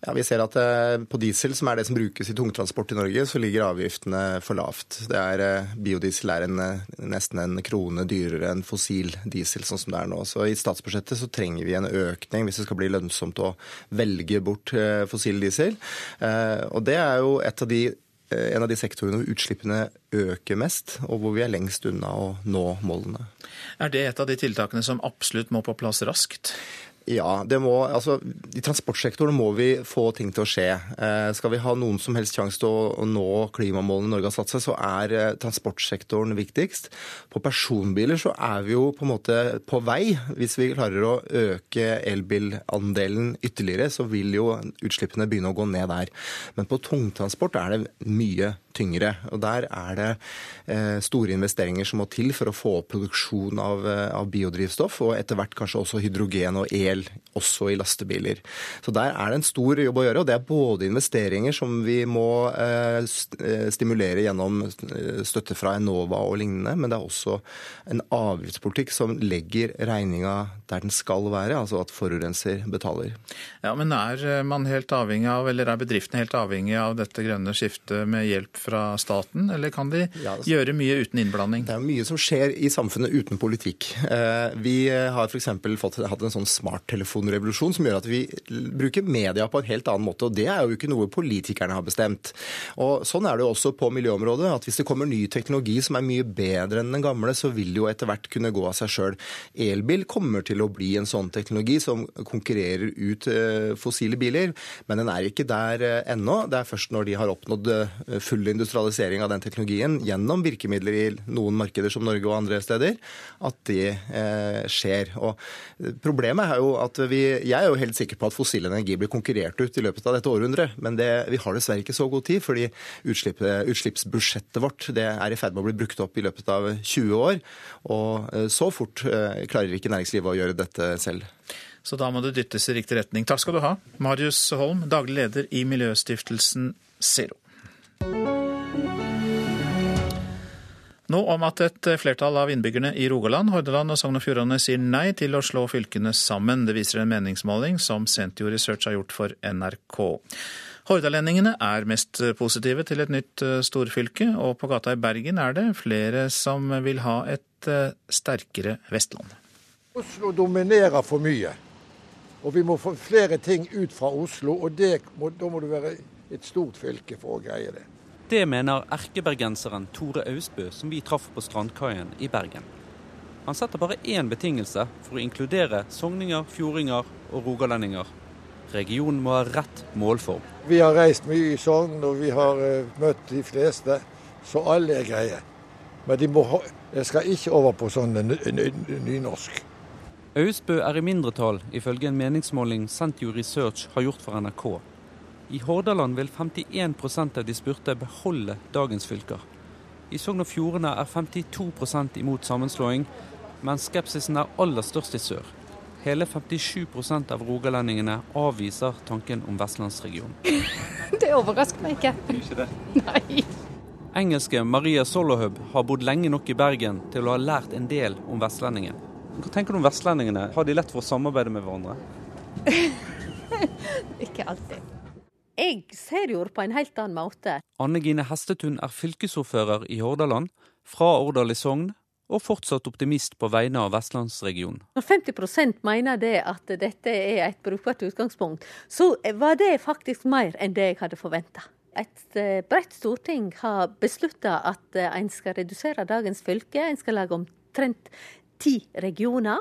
Speaker 29: Ja, Vi ser at eh, på diesel, som er det som brukes i tungtransport i Norge, så ligger avgiftene for lavt. Det er, eh, biodiesel er en, eh, nesten en krone dyrere enn fossil diesel, sånn som det er nå. Så i statsbudsjettet så trenger vi en økning hvis det skal bli lønnsomt å velge bort fossil diesel. Og det er jo et av de en av de sektorene hvor utslippene øker mest, og hvor vi er lengst unna å nå målene.
Speaker 2: Er det et av de tiltakene som absolutt må på plass raskt?
Speaker 29: Ja, det må, altså, I transportsektoren må vi få ting til å skje. Eh, skal vi ha noen som helst sjanse til å, nå klimamålene Norge har satt seg, så er eh, transportsektoren viktigst. På personbiler så er vi jo på en måte på vei. Hvis vi klarer å øke elbilandelen ytterligere, så vil jo utslippene begynne å gå ned der. Men på tungtransport er det mye tyngre. Og Der er det eh, store investeringer som må til for å få opp produksjon av, eh, av, biodrivstoff, og etter hvert kanskje også hydrogen og el også i lastebiler. Så Der er det en stor jobb å gjøre. og Det er både investeringer som vi må eh, stimulere gjennom støtte fra Enova og lignende, men det er også en avgiftspolitikk som legger regninga der den skal være, altså at forurenser betaler.
Speaker 2: Ja, Men er man helt avhengig av, eller er bedriftene helt avhengig av dette grønne skiftet med hjelp fra staten, eller kan de ja, altså, gjøre mye uten innblanding?
Speaker 29: Det er mye som skjer i samfunnet uten politikk. Eh, vi har f.eks. hatt en sånn smarttelefonrevolusjon som gjør at vi bruker media på en helt annen måte. og Det er jo ikke noe politikerne har bestemt. Og Sånn er det jo også på miljøområdet. at Hvis det kommer ny teknologi som er mye bedre enn den gamle, så vil det jo etter hvert kunne gå av seg sjøl. Elbil kommer til å bli en sånn teknologi som konkurrerer ut eh, fossile biler, men den er ikke der eh, ennå. Det er først når de har oppnådd full industrialisering av den teknologien gjennom virkemidler i noen markeder som Norge og andre steder, at det eh, skjer. Og problemet er jo at vi Jeg er jo helt sikker på at fossil energi blir konkurrert ut i løpet av dette århundret, men det, vi har dessverre ikke så god tid, fordi utslippsbudsjettet vårt det er i ferd med å bli brukt opp i løpet av 20 år. Og eh, så fort eh, klarer ikke næringslivet å gjøre dette selv.
Speaker 2: Så da må det dyttes i riktig retning. Takk skal du ha, Marius Holm, daglig leder i Miljøstiftelsen Zero. Nå om at et flertall av innbyggerne i Rogaland, Hordaland og Sogn og Fjordane sier nei til å slå fylkene sammen. Det viser en meningsmåling som Sentio Research har gjort for NRK. Hordalendingene er mest positive til et nytt eh, storfylke, og på gata i Bergen er det flere som vil ha et eh, sterkere Vestland.
Speaker 30: Oslo dominerer for mye, og vi må få flere ting ut fra Oslo. og må, Da må det være et stort fylke for å greie det.
Speaker 31: Det mener erkebergenseren Tore Austbø, som vi traff på strandkaien i Bergen. Han setter bare én betingelse for å inkludere sogninger, fjordinger og rogalendinger. Regionen må ha rett målform.
Speaker 30: Vi har reist mye i Sogn, og vi har uh, møtt de fleste, så alle er greie. Men de må jeg skal ikke over på sånn nynorsk.
Speaker 31: Austbø er i mindretall, ifølge en meningsmåling Sentio Research har gjort for NRK. I Hordaland vil 51% av de spurte beholde dagens fylker. I Sogn og Fjordane er 52 imot sammenslåing, men skepsisen er aller størst i sør. Hele 57 av rogalendingene avviser tanken om vestlandsregionen.
Speaker 32: Det overrasker meg ikke.
Speaker 31: Ikke det?
Speaker 32: Nei.
Speaker 31: Engelske Maria Solohub har bodd lenge nok i Bergen til å ha lært en del om vestlendingen. Hva tenker du om vestlendingene? Har de lett for å samarbeide med hverandre?
Speaker 32: ikke alltid. Jeg ser jo på en helt annen måte.
Speaker 31: Anne Gine Hestetun er fylkesordfører i Hordaland, fra Årdal i Sogn, og fortsatt optimist på vegne av vestlandsregionen.
Speaker 32: Når 50% mener det at dette er et brukbart utgangspunkt, så var det faktisk mer enn det jeg hadde forventa. Et eh, bredt storting har beslutta at eh, en skal redusere dagens fylke. En skal lage omtrent ti regioner.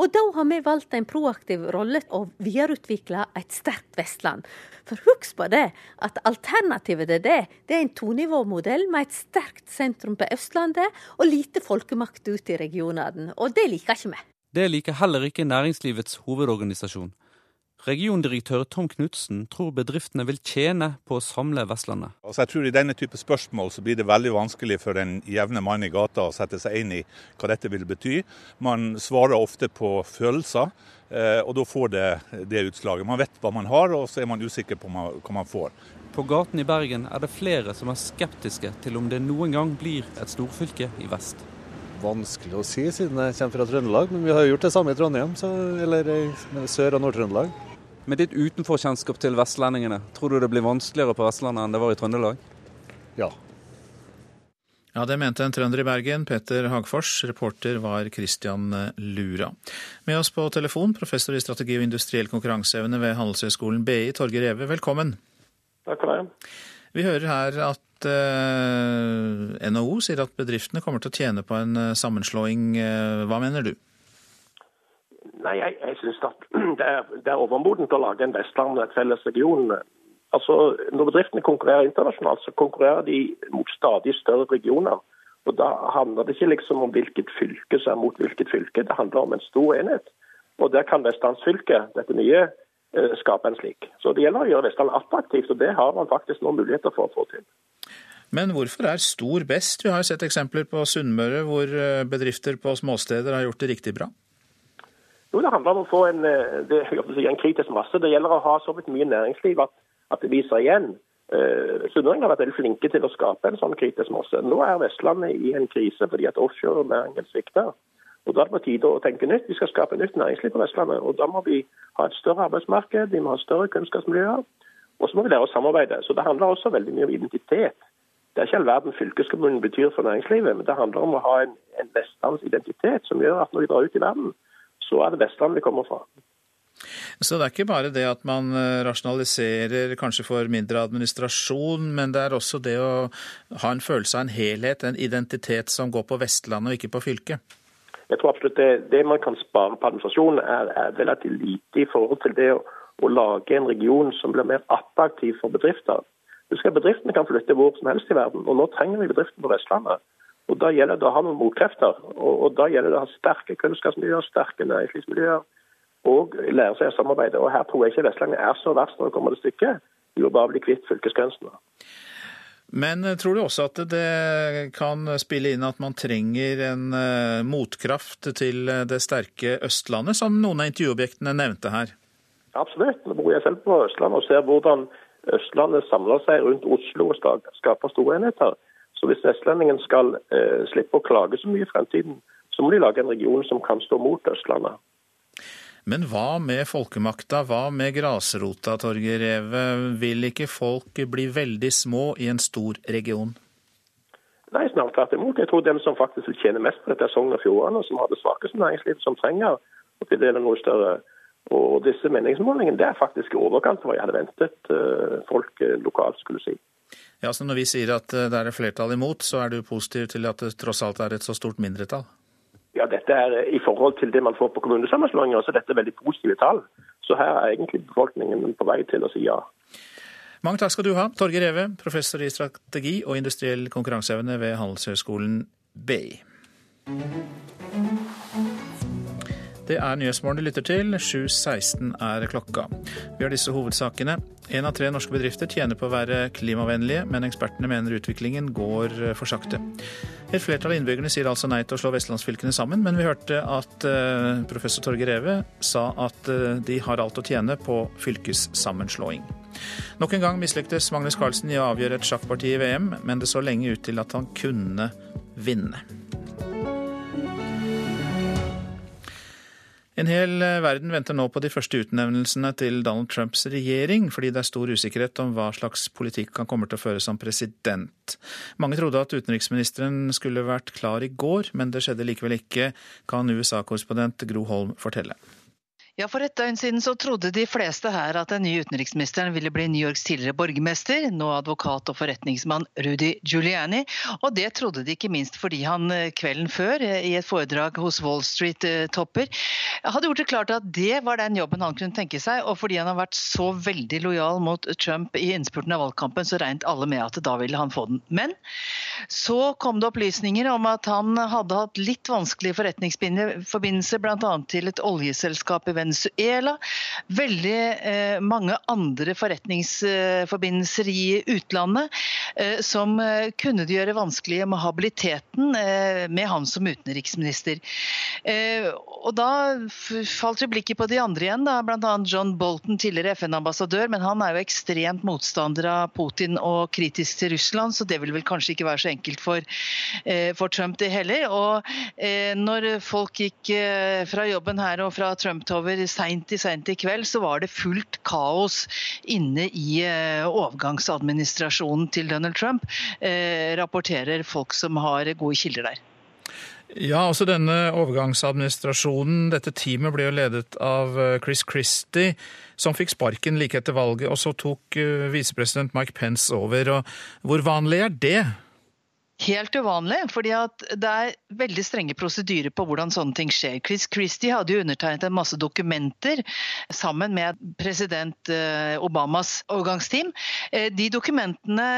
Speaker 32: Og da har vi valgt en proaktiv rolle og videreutvikle et sterkt Vestland. For husk på det, at alternativet til det, det er en tonivåmodell med et sterkt sentrum på Østlandet og lite folkemakt ut i regionene. Og det liker ikke vi.
Speaker 31: Det liker heller ikke næringslivets hovedorganisasjon. Regiondirektør Tom Knutsen tror bedriftene vil tjene på å samle Vestlandet.
Speaker 33: Altså jeg tror I denne type spørsmål så blir det veldig vanskelig for den jevne mann i gata å sette seg inn i hva dette vil bety. Man svarer ofte på følelser, eh, og da får det det utslaget. Man vet hva man har, og så er man usikker på hva man får.
Speaker 31: På gaten i Bergen er det flere som er skeptiske til om det noen gang blir et storfylke i vest.
Speaker 34: Vanskelig å si, siden jeg kommer fra Trøndelag, men vi har gjort det samme i Trondheim, så, eller i Sør- og Nord-Trøndelag.
Speaker 31: Med ditt utenforkjennskap til vestlendingene, tror du det blir vanskeligere på Vestlandet enn det var i Trøndelag?
Speaker 34: Ja.
Speaker 2: Ja, Det mente en trønder i Bergen, Peter Hagfors. Reporter var Christian Lura. Med oss på telefon, professor i strategi og industriell konkurranseevne ved Handelshøyskolen BI, Torgeir Reve. Velkommen.
Speaker 35: Takk for det.
Speaker 2: Vi hører her at eh, NHO sier at bedriftene kommer til å tjene på en eh, sammenslåing. Eh, hva mener du?
Speaker 35: Nei, jeg, jeg syns at det er, det er overmodent å lage en Vestland, og et felles region. Altså, Når bedriftene konkurrerer internasjonalt, så konkurrerer de mot stadig større regioner. Og Da handler det ikke liksom om hvilket fylke som er mot hvilket fylke, det handler om en stor enhet. Og Der kan vestlandsfylket, dette nye, eh, skape en slik. Så Det gjelder å gjøre Vestland attraktivt, og det har man faktisk noen muligheter for å få til.
Speaker 2: Men hvorfor er stor best? Vi har sett eksempler på Sunnmøre hvor eh, bedrifter på småsteder har gjort det riktig bra.
Speaker 35: Jo, Det handler om å få en, eh, det, en kritisk masse. Det gjelder å ha så mye næringsliv at, at det viser igjen. Uh, Sunnmøringen har vært veldig flinke til å skape en sånn kritisk masse. Nå er Vestlandet i en krise fordi at offshorenæringen svikter. Og Da er det på tide å tenke nytt. Vi skal skape nytt næringsliv på Vestlandet. og Da må vi ha et større arbeidsmarked, vi må ha større kunnskapsmiljøer. Og så må vi lære å samarbeide. Så Det handler også veldig mye om identitet. Det er ikke all verden fylkeskommunen betyr for næringslivet, men det handler om å ha en, en vestlandsidentitet som gjør at når vi drar ut i verden, så er det Vestland vi kommer fra.
Speaker 2: Så det er ikke bare det at man eh, rasjonaliserer, kanskje får mindre administrasjon, men det er også det å ha en følelse av en helhet, en identitet som går på Vestlandet og ikke på fylket?
Speaker 35: Jeg tror absolutt det, det man kan spare på administrasjon er, er relativt lite i forhold til det å, å, lage en region som blir mer attraktiv for bedrifter. Husk at Bedriftene kan flytte hvor som helst i verden, og nå trenger vi bedriftene på Vestlandet. Og Da gjelder det å ha noen motkrefter. Og, og Da gjelder det å ha sterke kunnskapsmiljøer, sterke næringslivsmiljøer og lære seg å samarbeide. Og Her tror jeg ikke Vestlandet er så verst når det kommer til stykket. Vi må bare bli kvitt fylkesgrensene.
Speaker 2: Men eh, tror du også at det kan spille inn at man trenger en uh, motkraft til eh, det sterke Østlandet, som noen av intervjuobjektene nevnte her?
Speaker 35: Absolutt. Nå bor jeg selv på Østlandet og ser hvordan Østlandet samler seg rundt Oslo og skaper store enheter. Så hvis vestlendingen skal eh, slippe å klage så mye i fremtiden, så må de lage en region som kan stå mot Østlandet.
Speaker 2: Men hva med folkemakta, hva med grasrota, Torgeir Reve? Vil ikke folk bli veldig små i en stor region?
Speaker 35: Nei, snart tvert imot. Jeg tror dem som faktisk vil tjene mest på dette, er Sogn og Fjordane, som har det svakeste næringslivet, som trenger å tildele noe større. Og disse meningsmålingene det er faktisk i overkant av hva jeg hadde ventet eh, folk eh, lokalt skulle si.
Speaker 2: Ja, så Når vi sier at eh, det er flertall imot, så er du positiv til at det tross alt er et så stort mindretall?
Speaker 35: Ja, dette er I forhold til det man får på kommunesammenslåinger, så dette er veldig positive tall. Så her er egentlig befolkningen på vei til å si ja.
Speaker 2: Mange takk skal du ha, Torgeir Reve, professor i strategi og industriell konkurranseevne ved Handelshøyskolen BI. Det er Nyhetsmorgen du lytter til. 7.16 er klokka. Vi har disse hovedsakene. Én av tre norske bedrifter tjener på å være klimavennlige, men ekspertene mener utviklingen går for sakte. Et flertall av innbyggerne sier altså nei til å slå vestlandsfylkene sammen, men vi hørte at uh, professor Torge Reve sa at uh, de har alt å tjene på fylkessammenslåing. Nok en gang mislyktes Magnus Carlsen i å avgjøre et sjakkparti i VM, men det så lenge ut til at han kunne vinne. En hel eh, verden venter nå på de første utnevnelsene til Donald Trumps regjering, fordi det er stor usikkerhet om hva slags politikk han kommer til å føre som president. Mange trodde at utenriksministeren skulle vært klar i går, men det skjedde likevel ikke, kan USA-korrespondent Gro Holm fortelle.
Speaker 36: Ja, For et døgn siden så trodde de fleste her at den nye utenriksministeren ville bli New Yorks tidligere borgermester, nå advokat og forretningsmann Rudy Giuliani. Og det trodde de ikke minst fordi han eh, kvelden før, eh, i et foredrag hos Wall Street-topper, hadde gjort det klart at det var den jobben han kunne tenke seg. Og fordi han har vært så veldig lojal mot Trump i innspurten av valgkampen, så regnet alle med at da ville han få den. Men så kom det opplysninger om at han hadde hatt litt vanskelig forretningsforbindelse bl.a. til et oljeselskap i Venezuela Venezuela. Veldig eh, mange andre forretningsforbindelser i utlandet eh, som eh, kunne det gjøre vanskelig med habiliteten eh, med han som utenriksminister. Eh, og Da falt vi blikket på de andre igjen, da, bl.a. John Bolton, tidligere FN-ambassadør. Men han er jo ekstremt motstander av Putin og kritisk til Russland, så det vil vel kanskje ikke være så enkelt for, eh, for Trump det heller. Og når folk gikk fra jobben her og fra Trump-tover seint i sent i kveld så var det fullt kaos inne i eh, overgangsadministrasjonen til Donald Trump, eh, rapporterer folk som har gode kilder der.
Speaker 2: Ja, også denne overgangsadministrasjonen, dette teamet ble jo ledet av eh, Chris Christie, som fikk sparken like etter valget, og så tok visepresident Mike Pence over. Og hvor vanlig er det?
Speaker 36: Helt uvanlig, fordi det er veldig strenge prosedyrer på hvordan sånne ting skjer. Chris Christie hadde jo undertegnet en masse dokumenter sammen med president eh, Obamas overgangsteam. Eh, de dokumentene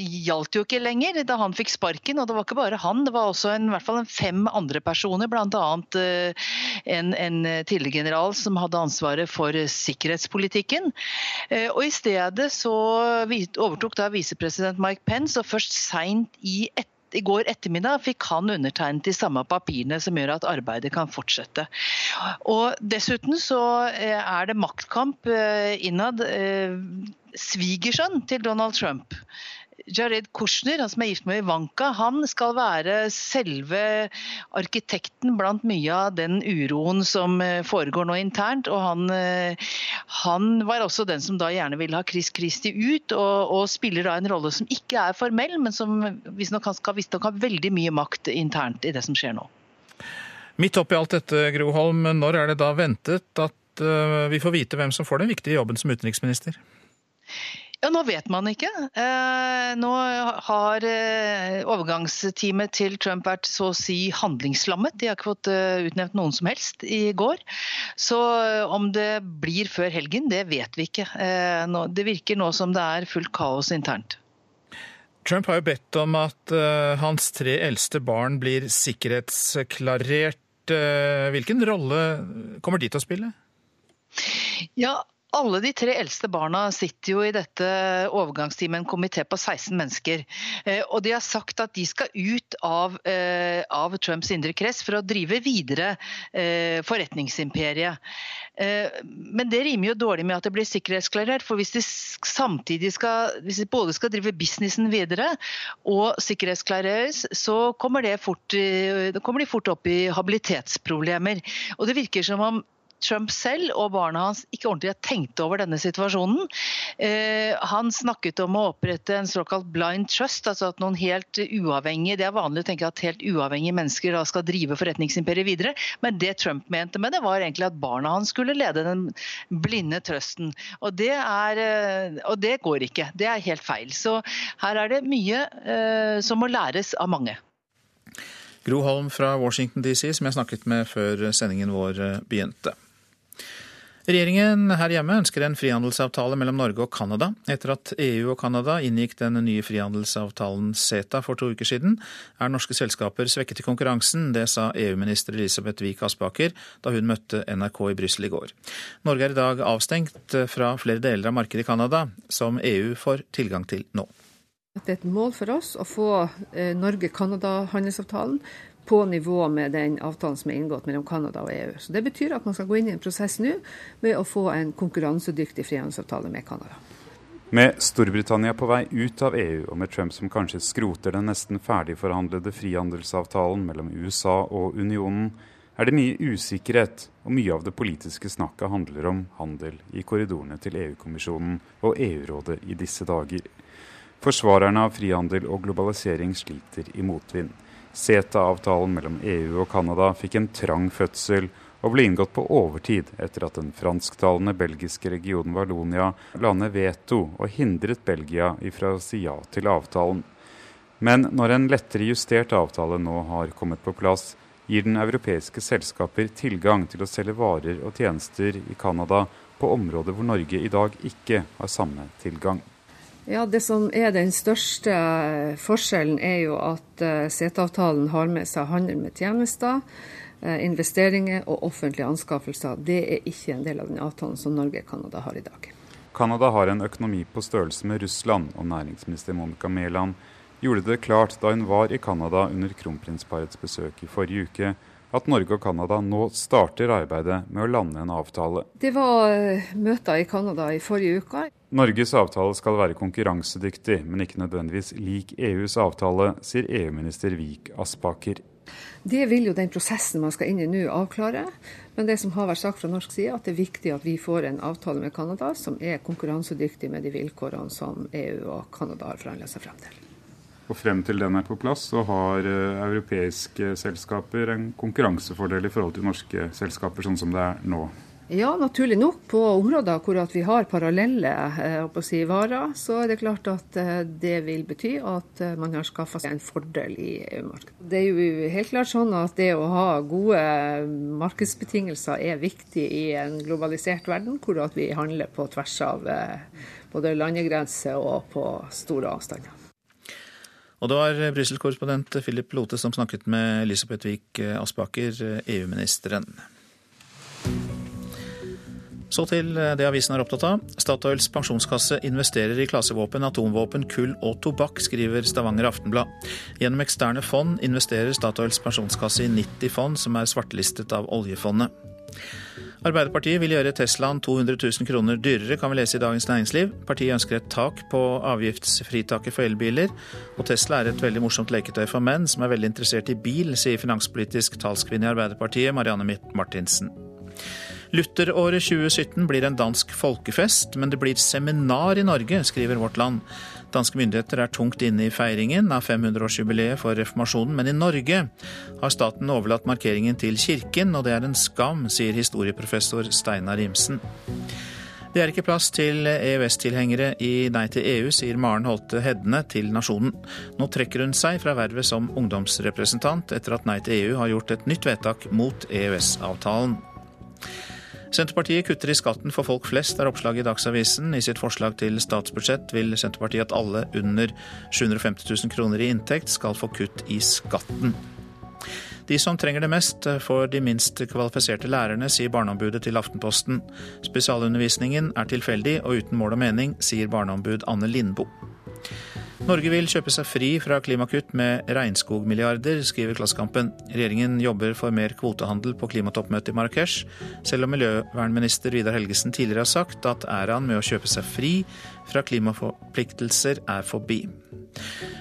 Speaker 36: gjaldt jo ikke lenger da han fikk sparken, og det var ikke bare han. Det var også en, i hvert fall fem andre personer, bl.a. Eh, en, en tidligere general som hadde ansvaret for sikkerhetspolitikken. Og I stedet så overtok da visepresident Mike Pence, og først seint i i går ettermiddag fikk han undertegnet de samme papirene som gjør at arbeidet kan fortsette. Og Dessuten så eh, er det maktkamp eh, innad. Eh, svigersønn til Donald Trump Jared Kushner, han som er gift med Ivanka, han skal være selve arkitekten blant mye av den uroen som eh, foregår nå internt. og Han, eh, han var også den som da gjerne ville ha Chris Christie ut, og, og spiller da en rolle som ikke er formell, men som visstnok skal visstnok ha veldig mye makt internt i det som skjer nå.
Speaker 2: Midt oppi alt dette, Gro Holm, når er det da ventet at eh, vi får vite hvem som får den viktige jobben som utenriksminister?
Speaker 36: Ja, Nå vet man ikke. Eh, nå har eh, overgangsteamet til Trump vært så å si handlingslammet. De har ikke fått eh, utnevnt noen som helst i går. Så om det blir før helgen, det vet vi ikke. Det virker nå som det er fullt kaos internt.
Speaker 2: Trump har jo bedt om at hans tre eldste barn blir sikkerhetsklarert. Hvilken rolle kommer de til å spille?
Speaker 36: Ja, alle de tre eldste barna sitter jo i dette overgangsteamet, en komité på 16 mennesker. Eh, og de har sagt at de skal ut av, eh, av Trumps indre krets for å drive videre eh, forretningsimperiet. Men det rimer jo dårlig med at det blir sikkerhetsklarert. For hvis de samtidig skal, hvis de både skal drive businessen videre og sikkerhetsklareres, så kommer, fort, kommer de fort opp i habilitetsproblemer. Og det virker som om Trump selv og barna hans ikke ordentlig har tenkt over denne situasjonen. Eh, han snakket om å opprette en såkalt blind trust, altså at noen helt uavhengige Det er vanlig å tenke at helt uavhengige mennesker da skal drive forretningsimperiet videre, men det Trump mente med det, var egentlig at barna hans skulle lede den blinde trøsten. Og det, er, eh, og det går ikke. Det er helt feil. Så her er det mye eh, som må læres av mange.
Speaker 2: Gro Holm fra Washington DC, som jeg snakket med før sendingen vår begynte. Regjeringen her hjemme ønsker en frihandelsavtale mellom Norge og Canada. Etter at EU og Canada inngikk den nye frihandelsavtalen CETA for to uker siden, er norske selskaper svekket i konkurransen. Det sa EU-minister Elisabeth Wiik Aspaker da hun møtte NRK i Brussel i går. Norge er i dag avstengt fra flere deler av markedet i Canada, som EU får tilgang til nå.
Speaker 37: Det er et mål for oss å få eh, Norge-Canada-handelsavtalen på nivå med den avtalen som er inngått mellom Canada og EU. Så Det betyr at man skal gå inn i en prosess nå med å få en konkurransedyktig frihandelsavtale med Canada.
Speaker 38: Med Storbritannia på vei ut av EU, og med Trump som kanskje skroter den nesten ferdigforhandlede frihandelsavtalen mellom USA og unionen, er det mye usikkerhet, og mye av det politiske snakket handler om handel i korridorene til EU-kommisjonen og EU-rådet i disse dager. Forsvarerne av frihandel og globalisering sliter i motvind. CETA-avtalen mellom EU og Canada fikk en trang fødsel og ble inngått på overtid etter at den fransktalende belgiske regionen Wallonia la ned veto og hindret Belgia ifra å si ja til avtalen. Men når en lettere justert avtale nå har kommet på plass, gir den europeiske selskaper tilgang til å selge varer og tjenester i Canada på områder hvor Norge i dag ikke har samme tilgang.
Speaker 37: Ja, Det som er den største forskjellen, er jo at CETA-avtalen har med seg handel med tjenester, uh, investeringer og offentlige anskaffelser. Det er ikke en del av den avtalen som Norge og Canada har i dag.
Speaker 38: Canada har en økonomi på størrelse med Russland, og næringsminister Monica Mæland gjorde det klart da hun var i Canada under kronprinsparets besøk i forrige uke, at Norge og Canada nå starter arbeidet med å lande en avtale.
Speaker 37: Det var eh, møter i Canada i forrige uke.
Speaker 38: Norges avtale skal være konkurransedyktig, men ikke nødvendigvis lik EUs avtale, sier EU-minister Vik Aspaker.
Speaker 37: Det vil jo den prosessen man skal inn i nå avklare. Men det som har vært sagt fra norsk side, at det er viktig at vi får en avtale med Canada som er konkurransedyktig med de vilkårene som EU og Canada har forhandla seg frem til.
Speaker 38: Og frem til den er på plass, så har eh, europeiske selskaper en konkurransefordel i forhold til norske selskaper, sånn som det er nå.
Speaker 37: Ja, naturlig nok. På områder hvor vi har parallelle eh, si, varer, så er det klart at eh, det vil bety at man har skaffa seg en fordel i EU-markedet. Det er jo helt klart sånn at det å ha gode markedsbetingelser er viktig i en globalisert verden, hvor vi handler på tvers av både landegrenser og på store avstander.
Speaker 2: Og det var Brussel-korrespondent Philip Lote som snakket med Elisabeth Wiik Aspaker, EU-ministeren. Så til det avisen er opptatt av. Statoils pensjonskasse investerer i klasevåpen, atomvåpen, kull og tobakk, skriver Stavanger Aftenblad. Gjennom eksterne fond investerer Statoils pensjonskasse i 90 fond som er svartelistet av oljefondet. Arbeiderpartiet vil gjøre Teslaen 200 000 kroner dyrere, kan vi lese i Dagens Næringsliv. Partiet ønsker et tak på avgiftsfritaket for elbiler. Og Tesla er et veldig morsomt leketøy for menn som er veldig interessert i bil, sier finanspolitisk talskvinne i Arbeiderpartiet, Marianne Mitt Martinsen. Lutheråret 2017 blir en dansk folkefest, men det blir seminar i Norge, skriver Vårt Land. Danske myndigheter er tungt inne i feiringen av 500-årsjubileet for reformasjonen, men i Norge har staten overlatt markeringen til kirken, og det er en skam, sier historieprofessor Steinar Imsen. Det er ikke plass til EØS-tilhengere i Nei til EU, sier Maren Holte Hedne til Nasjonen. Nå trekker hun seg fra vervet som ungdomsrepresentant etter at Nei til EU har gjort et nytt vedtak mot EØS-avtalen. Senterpartiet kutter i skatten for folk flest, er oppslaget i Dagsavisen. I sitt forslag til statsbudsjett vil Senterpartiet at alle under 750 000 kroner i inntekt skal få kutt i skatten. De som trenger det mest, får de minst kvalifiserte lærerne, sier Barneombudet til Aftenposten. Spesialundervisningen er tilfeldig og uten mål og mening, sier barneombud Anne Lindboe. Norge vil kjøpe seg fri fra klimakutt med regnskogmilliarder, skriver Klassekampen. Regjeringen jobber for mer kvotehandel på klimatoppmøtet i Marrakech, selv om miljøvernminister Vidar Helgesen tidligere har sagt at æraen med å kjøpe seg fri fra klimaforpliktelser er forbi.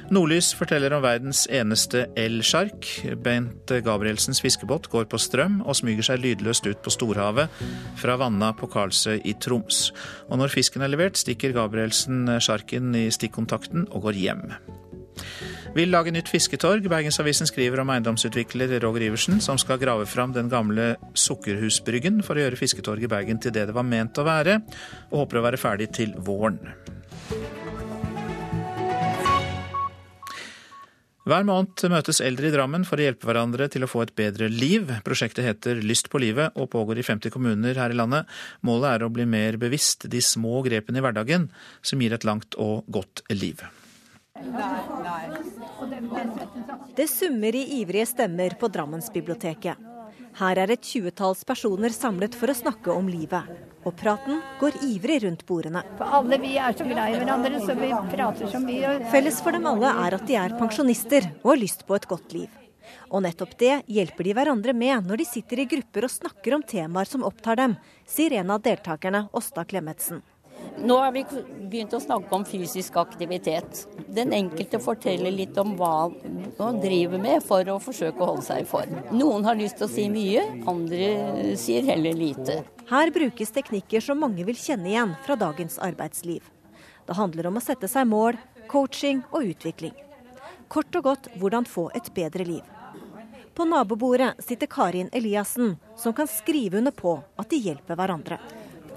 Speaker 2: Nordlys forteller om verdens eneste elsjark. Bent Gabrielsens fiskebåt går på strøm og smyger seg lydløst ut på storhavet fra Vanna på Karlsøy i Troms. Og når fisken er levert, stikker Gabrielsen sjarken i stikkontakten og går hjem. Vil lage nytt fisketorg. Bergensavisen skriver om eiendomsutvikler Roger Iversen, som skal grave fram den gamle Sukkerhusbryggen for å gjøre fisketorget i Bergen til det det var ment å være, og håper å være ferdig til våren. Hver måned møtes eldre i Drammen for å hjelpe hverandre til å få et bedre liv. Prosjektet heter Lyst på livet og pågår i 50 kommuner her i landet. Målet er å bli mer bevisst de små grepene i hverdagen som gir et langt og godt liv.
Speaker 39: Det summer i ivrige stemmer på Drammensbiblioteket. Her er et tjuetalls personer samlet for å snakke om livet. Og praten går ivrig rundt bordene.
Speaker 40: For alle vi er så glad i hverandre, så vi prater så mye.
Speaker 39: Felles for dem alle er at de er pensjonister og har lyst på et godt liv. Og nettopp det hjelper de hverandre med når de sitter i grupper og snakker om temaer som opptar dem, sier en av deltakerne, Åsta Klemetsen.
Speaker 41: Nå har vi begynt å snakke om fysisk aktivitet. Den enkelte forteller litt om hva man driver med for å forsøke å holde seg i form. Noen har lyst til å si mye, andre sier heller lite.
Speaker 39: Her brukes teknikker som mange vil kjenne igjen fra dagens arbeidsliv. Det handler om å sette seg mål, coaching og utvikling. Kort og godt hvordan få et bedre liv. På nabobordet sitter Karin Eliassen, som kan skrive under på at de hjelper hverandre.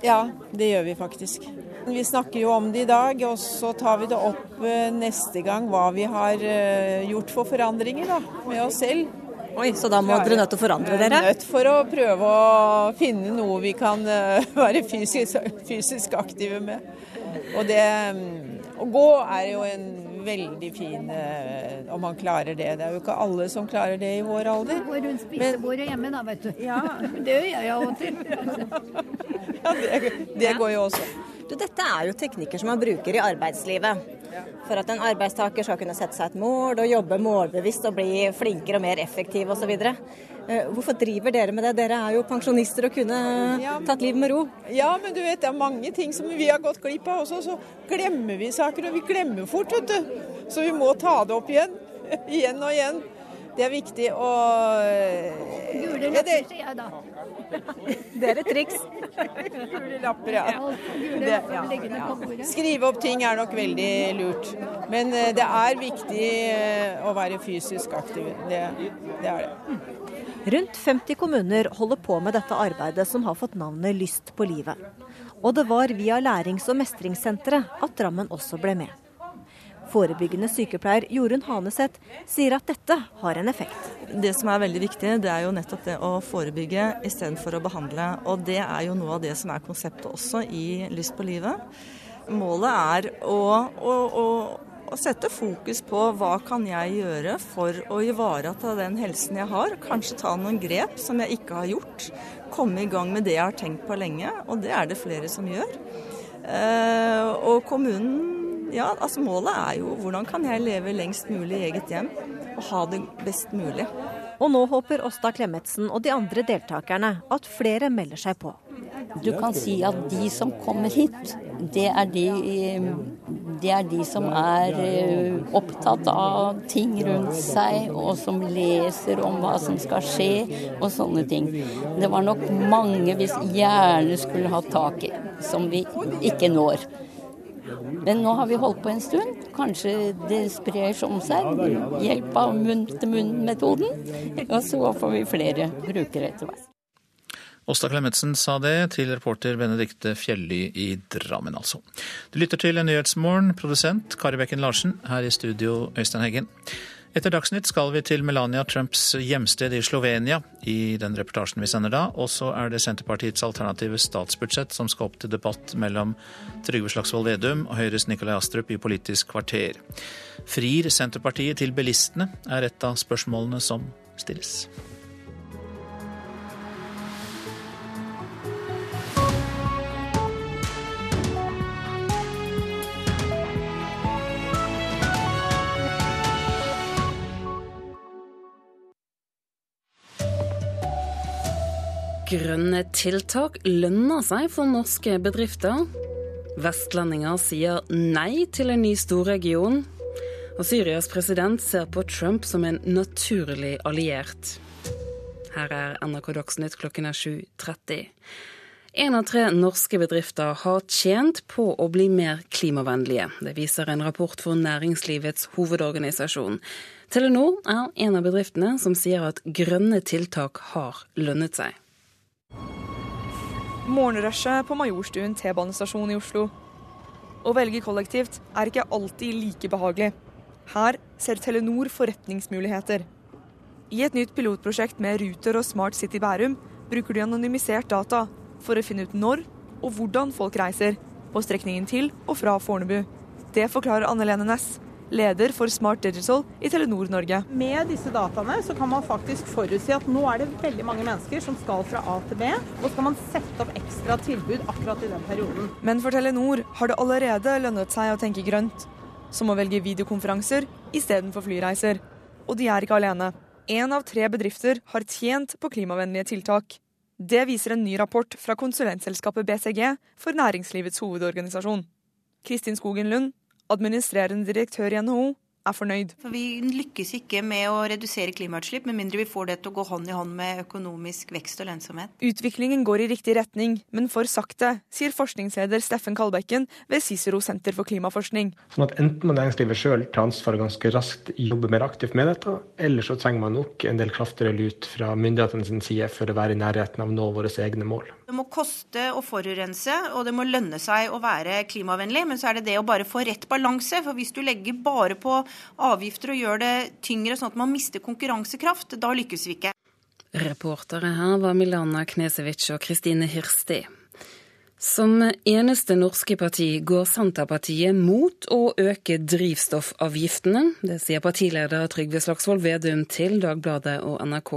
Speaker 42: Ja, det gjør vi faktisk. Vi snakker jo om det i dag, og så tar vi det opp eh, neste gang hva vi har eh, gjort for forandringer da, med oss selv.
Speaker 39: Oi, Så da må dere nødt til å forandre dere?
Speaker 42: Nødt for å prøve å finne noe vi kan eh, være fysisk, fysisk aktive med. Og det Å gå er jo en veldig fin om man klarer det. Det er jo ikke alle som klarer det i vår alder.
Speaker 40: Gå rundt spisebordet hjemme da, vet du. Ja, det gjør jeg av og til.
Speaker 42: Ja, det, det går jo også.
Speaker 39: Du, dette er jo teknikker som man bruker i arbeidslivet. For at en arbeidstaker skal kunne sette seg et mål og jobbe målbevisst og bli flinkere og mer effektiv osv. Eh, hvorfor driver dere med det? Dere er jo pensjonister og kunne tatt livet med ro.
Speaker 42: Ja, men du vet det er mange ting som vi har gått glipp av også. Så glemmer vi saker, og vi glemmer fort, vet du. Så vi må ta det opp igjen. igjen og igjen. Det er viktig å
Speaker 40: Gule lapper, sier jeg da.
Speaker 39: Det er et triks.
Speaker 42: Gule lapper, ja. Det, ja. Skrive opp ting er nok veldig lurt. Men eh, det er viktig eh, å være fysisk aktiv. Det, det er det.
Speaker 39: Rundt 50 kommuner holder på med dette arbeidet som har fått navnet Lyst på livet. Og det var via lærings- og mestringssenteret at Drammen også ble med. Forebyggende sykepleier Jorunn Haneseth sier at dette har en effekt.
Speaker 43: Det som er veldig viktig, det er jo nettopp det å forebygge istedenfor å behandle. Og det er jo noe av det som er konseptet også i Lyst på livet. Målet er å, å, å, å sette fokus på hva kan jeg gjøre for å ivareta den helsen jeg har. Kanskje ta noen grep som jeg ikke har gjort. Komme i gang med det jeg har tenkt på lenge, og det er det flere som gjør. Eh, og kommunen ja, altså Målet er jo hvordan kan jeg leve lengst mulig i eget hjem og ha det best mulig.
Speaker 39: Og nå håper Åsta Klemetsen og de andre deltakerne at flere melder seg på.
Speaker 41: Du kan si at de som kommer hit, det er de, det er de som er eh, opptatt av ting rundt seg, og som leser om hva som skal skje, og sånne ting. Det var nok mange vi gjerne skulle hatt tak i, som vi ikke når. Men nå har vi holdt på en stund. Kanskje det sprer seg om seg. Hjelp av munn-til-munn-metoden. Og så får vi flere brukere etter hvert.
Speaker 2: Åsta Klemetsen sa det til reporter Benedikte Fjelly i Drammen, altså. Du lytter til Nyhetsmorgen, produsent Kari Bekken Larsen, her i studio Øystein Heggen. Etter Dagsnytt skal vi til Melania Trumps hjemsted i Slovenia i den reportasjen vi sender da. Og så er det Senterpartiets alternative statsbudsjett som skal opp til debatt mellom Trygve Slagsvold Vedum og Høyres Nikolai Astrup i Politisk kvarter. Frir Senterpartiet til bilistene, er et av spørsmålene som stilles.
Speaker 44: Grønne tiltak lønner seg for norske bedrifter. Vestlendinger sier nei til en ny storregion. Og Syrias president ser på Trump som en naturlig alliert. Her er NRK Dagsnytt klokken er 7.30. Én av tre norske bedrifter har tjent på å bli mer klimavennlige. Det viser en rapport for Næringslivets hovedorganisasjon. Telenor er en av bedriftene som sier at grønne tiltak har lønnet seg.
Speaker 25: Morgenrushet på Majorstuen T-banestasjon i Oslo. Å velge kollektivt er ikke alltid like behagelig. Her ser Telenor forretningsmuligheter. I et nytt pilotprosjekt med Ruter og Smart City Bærum bruker de anonymisert data for å finne ut når og hvordan folk reiser på strekningen til og fra Fornebu. Det forklarer Anne Lene Næss, leder for Smart Digital i Telenor Norge.
Speaker 45: Med disse dataene så kan man faktisk forutsi at nå er det veldig mange mennesker som skal fra A til B, og skal man sette opp ekstra tilbud akkurat i den perioden.
Speaker 25: Men for Telenor har det allerede lønnet seg å tenke grønt, som å velge videokonferanser istedenfor flyreiser. Og de er ikke alene. Én av tre bedrifter har tjent på klimavennlige tiltak. Det viser en ny rapport fra konsulentselskapet BCG for Næringslivets hovedorganisasjon. Kristin Skogen Lund, administrerende direktør i NHO, er fornøyd.
Speaker 27: For Vi lykkes ikke med å redusere klimautslipp med mindre vi får det til å gå hånd i hånd med økonomisk vekst og lønnsomhet.
Speaker 25: Utviklingen går i riktig retning, men for sakte, sier forskningsleder Steffen Kalbekken ved Cicero senter for klimaforskning.
Speaker 28: Sånn at Enten må næringslivet sjøl ta ansvar ganske raskt jobbe mer aktivt med dette, eller så trenger man nok en del kraftigere lut fra myndighetene sin side for å være i nærheten av å nå våre egne mål.
Speaker 27: Det må koste å forurense, og det må lønne seg å være klimavennlig. Men så er det det å bare få rett balanse. For hvis du legger bare på avgifter og gjør det tyngre sånn at man mister konkurransekraft, da lykkes vi ikke.
Speaker 44: Reportere her var Milana Knesevic og Kristine Hirsti. Som eneste norske parti går Senterpartiet mot å øke drivstoffavgiftene. Det sier partileder Trygve Slagsvold Vedum til Dagbladet og NRK.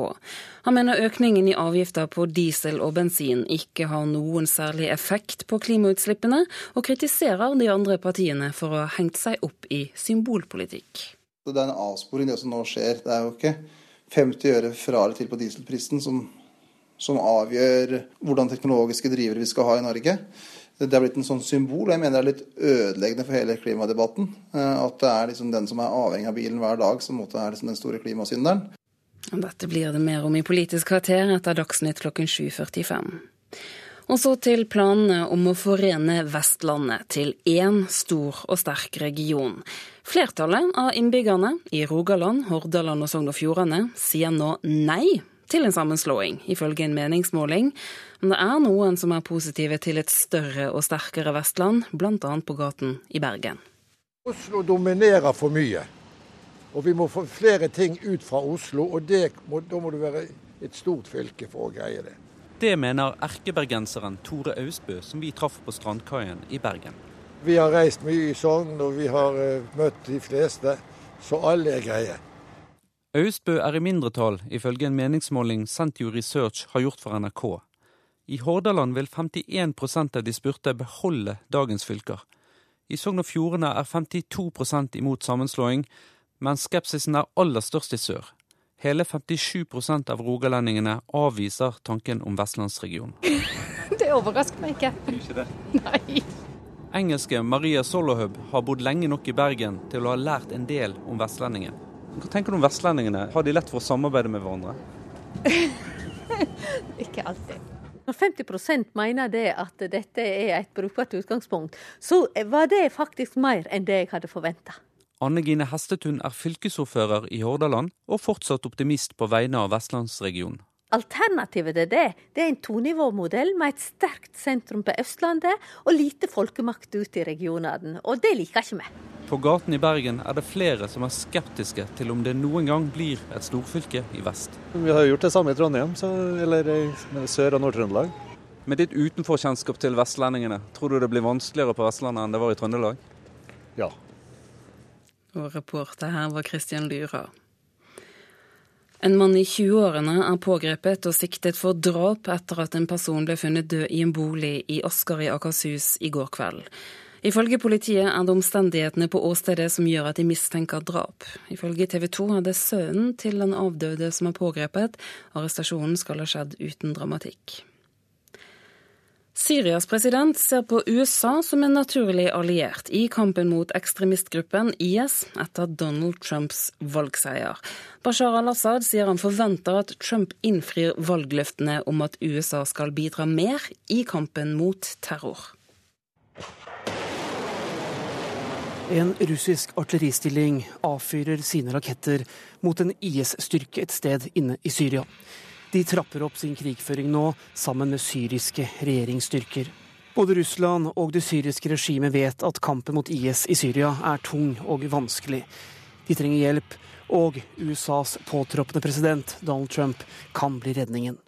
Speaker 44: Han mener økningen i avgifter på diesel og bensin ikke har noen særlig effekt på klimautslippene, og kritiserer de andre partiene for å ha hengt seg opp i symbolpolitikk.
Speaker 46: Det er en avsporing det som nå skjer. Det er jo ikke 50 øre fra eller til på dieselprisen som som avgjør hvordan teknologiske drivere vi skal ha i Norge. Det har blitt en sånn symbol, og jeg mener det er litt ødeleggende for hele klimadebatten. Eh, at det er liksom den som er avhengig av bilen hver dag, som er liksom den store klimasynderen.
Speaker 44: Dette blir det mer om i Politisk kvarter etter Dagsnytt klokken 7.45. Og så til planene om å forene Vestlandet til én stor og sterk region. Flertallet av innbyggerne i Rogaland, Hordaland og Sogn og Fjordane sier nå nei til en sammenslåing, ifølge en meningsmåling. Men det er noen som er positive til et større og sterkere Vestland, bl.a. på gaten i Bergen.
Speaker 30: Oslo dominerer for mye. Og vi må få flere ting ut fra Oslo, og må, da må det være et stort fylke for å greie det.
Speaker 31: Det mener erkebergenseren Tore Austbø, som vi traff på strandkaien i Bergen.
Speaker 30: Vi har reist mye i Sogn, og vi har uh, møtt de fleste, så alle er greie.
Speaker 31: Austbø er i mindretall, ifølge en meningsmåling Sentio Research har gjort for NRK. I Hordaland vil 51 av de spurte beholde dagens fylker. I Sogn og Fjordane er 52 imot sammenslåing, men skepsisen er aller størst i sør. Hele 57 av rogalendingene avviser tanken om vestlandsregionen.
Speaker 47: Det overrasker meg ikke.
Speaker 31: Ikke det?
Speaker 47: Nei.
Speaker 31: Engelske Maria Solohub har bodd lenge nok i Bergen til å ha lært en del om vestlendingen. Hva tenker du om vestlendingene? Har de lett for å samarbeide med hverandre?
Speaker 47: Ikke alltid.
Speaker 32: Når 50 mener det at dette er et brukbart utgangspunkt, så var det faktisk mer enn det jeg hadde forventa.
Speaker 31: Anne Gine Hestetun er fylkesordfører i Hordaland, og fortsatt optimist på vegne av vestlandsregionen.
Speaker 32: Alternativet til det, det er en tonivåmodell med et sterkt sentrum på Østlandet og lite folkemakt ut i regionene. Og det liker ikke vi.
Speaker 31: På gaten i Bergen er det flere som er skeptiske til om det noen gang blir et storfylke i vest.
Speaker 34: Vi har gjort det samme i Trondheim, så, eller i Sør- og Nord-Trøndelag.
Speaker 31: Med ditt utenforkjennskap til vestlendingene, tror du det blir vanskeligere på Vestlandet enn det var i Trøndelag?
Speaker 34: Ja.
Speaker 44: Og reporter her var Christian Lyra. En mann i 20-årene er pågrepet og siktet for drap etter at en person ble funnet død i en bolig i Asker i Akershus i går kveld. Ifølge politiet er det omstendighetene på åstedet som gjør at de mistenker drap. Ifølge TV 2 er det sønnen til den avdøde som er pågrepet. Arrestasjonen skal ha skjedd uten dramatikk. Syrias president ser på USA som en naturlig alliert i kampen mot ekstremistgruppen IS etter Donald Trumps valgseier. Bashar al-Assad sier han forventer at Trump innfrir valgløftene om at USA skal bidra mer i kampen mot terror.
Speaker 48: En russisk artilleristilling avfyrer sine raketter mot en IS-styrke et sted inne i Syria. De trapper opp sin krigføring nå sammen med syriske regjeringsstyrker. Både Russland og det syriske regimet vet at kampen mot IS i Syria er tung og vanskelig. De trenger hjelp, og USAs påtroppende president Donald Trump kan bli redningen.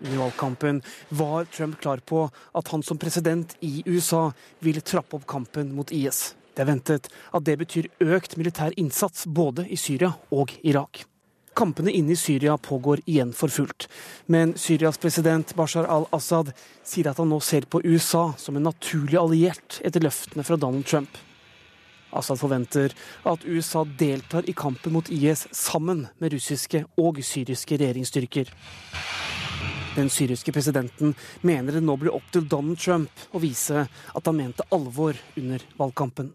Speaker 48: Under valgkampen var Trump klar på at han som president i USA ville trappe opp kampen mot IS. Det er ventet at det betyr økt militær innsats både i Syria og Irak. Kampene inne i Syria pågår igjen for fullt. Men Syrias president Bashar al-Assad sier at han nå ser på USA som en naturlig alliert etter løftene fra Donald Trump. Assad forventer at USA deltar i kampen mot IS sammen med russiske og syriske regjeringsstyrker. Den syriske presidenten mener det nå blir opp til Donald Trump å vise at han mente alvor under valgkampen.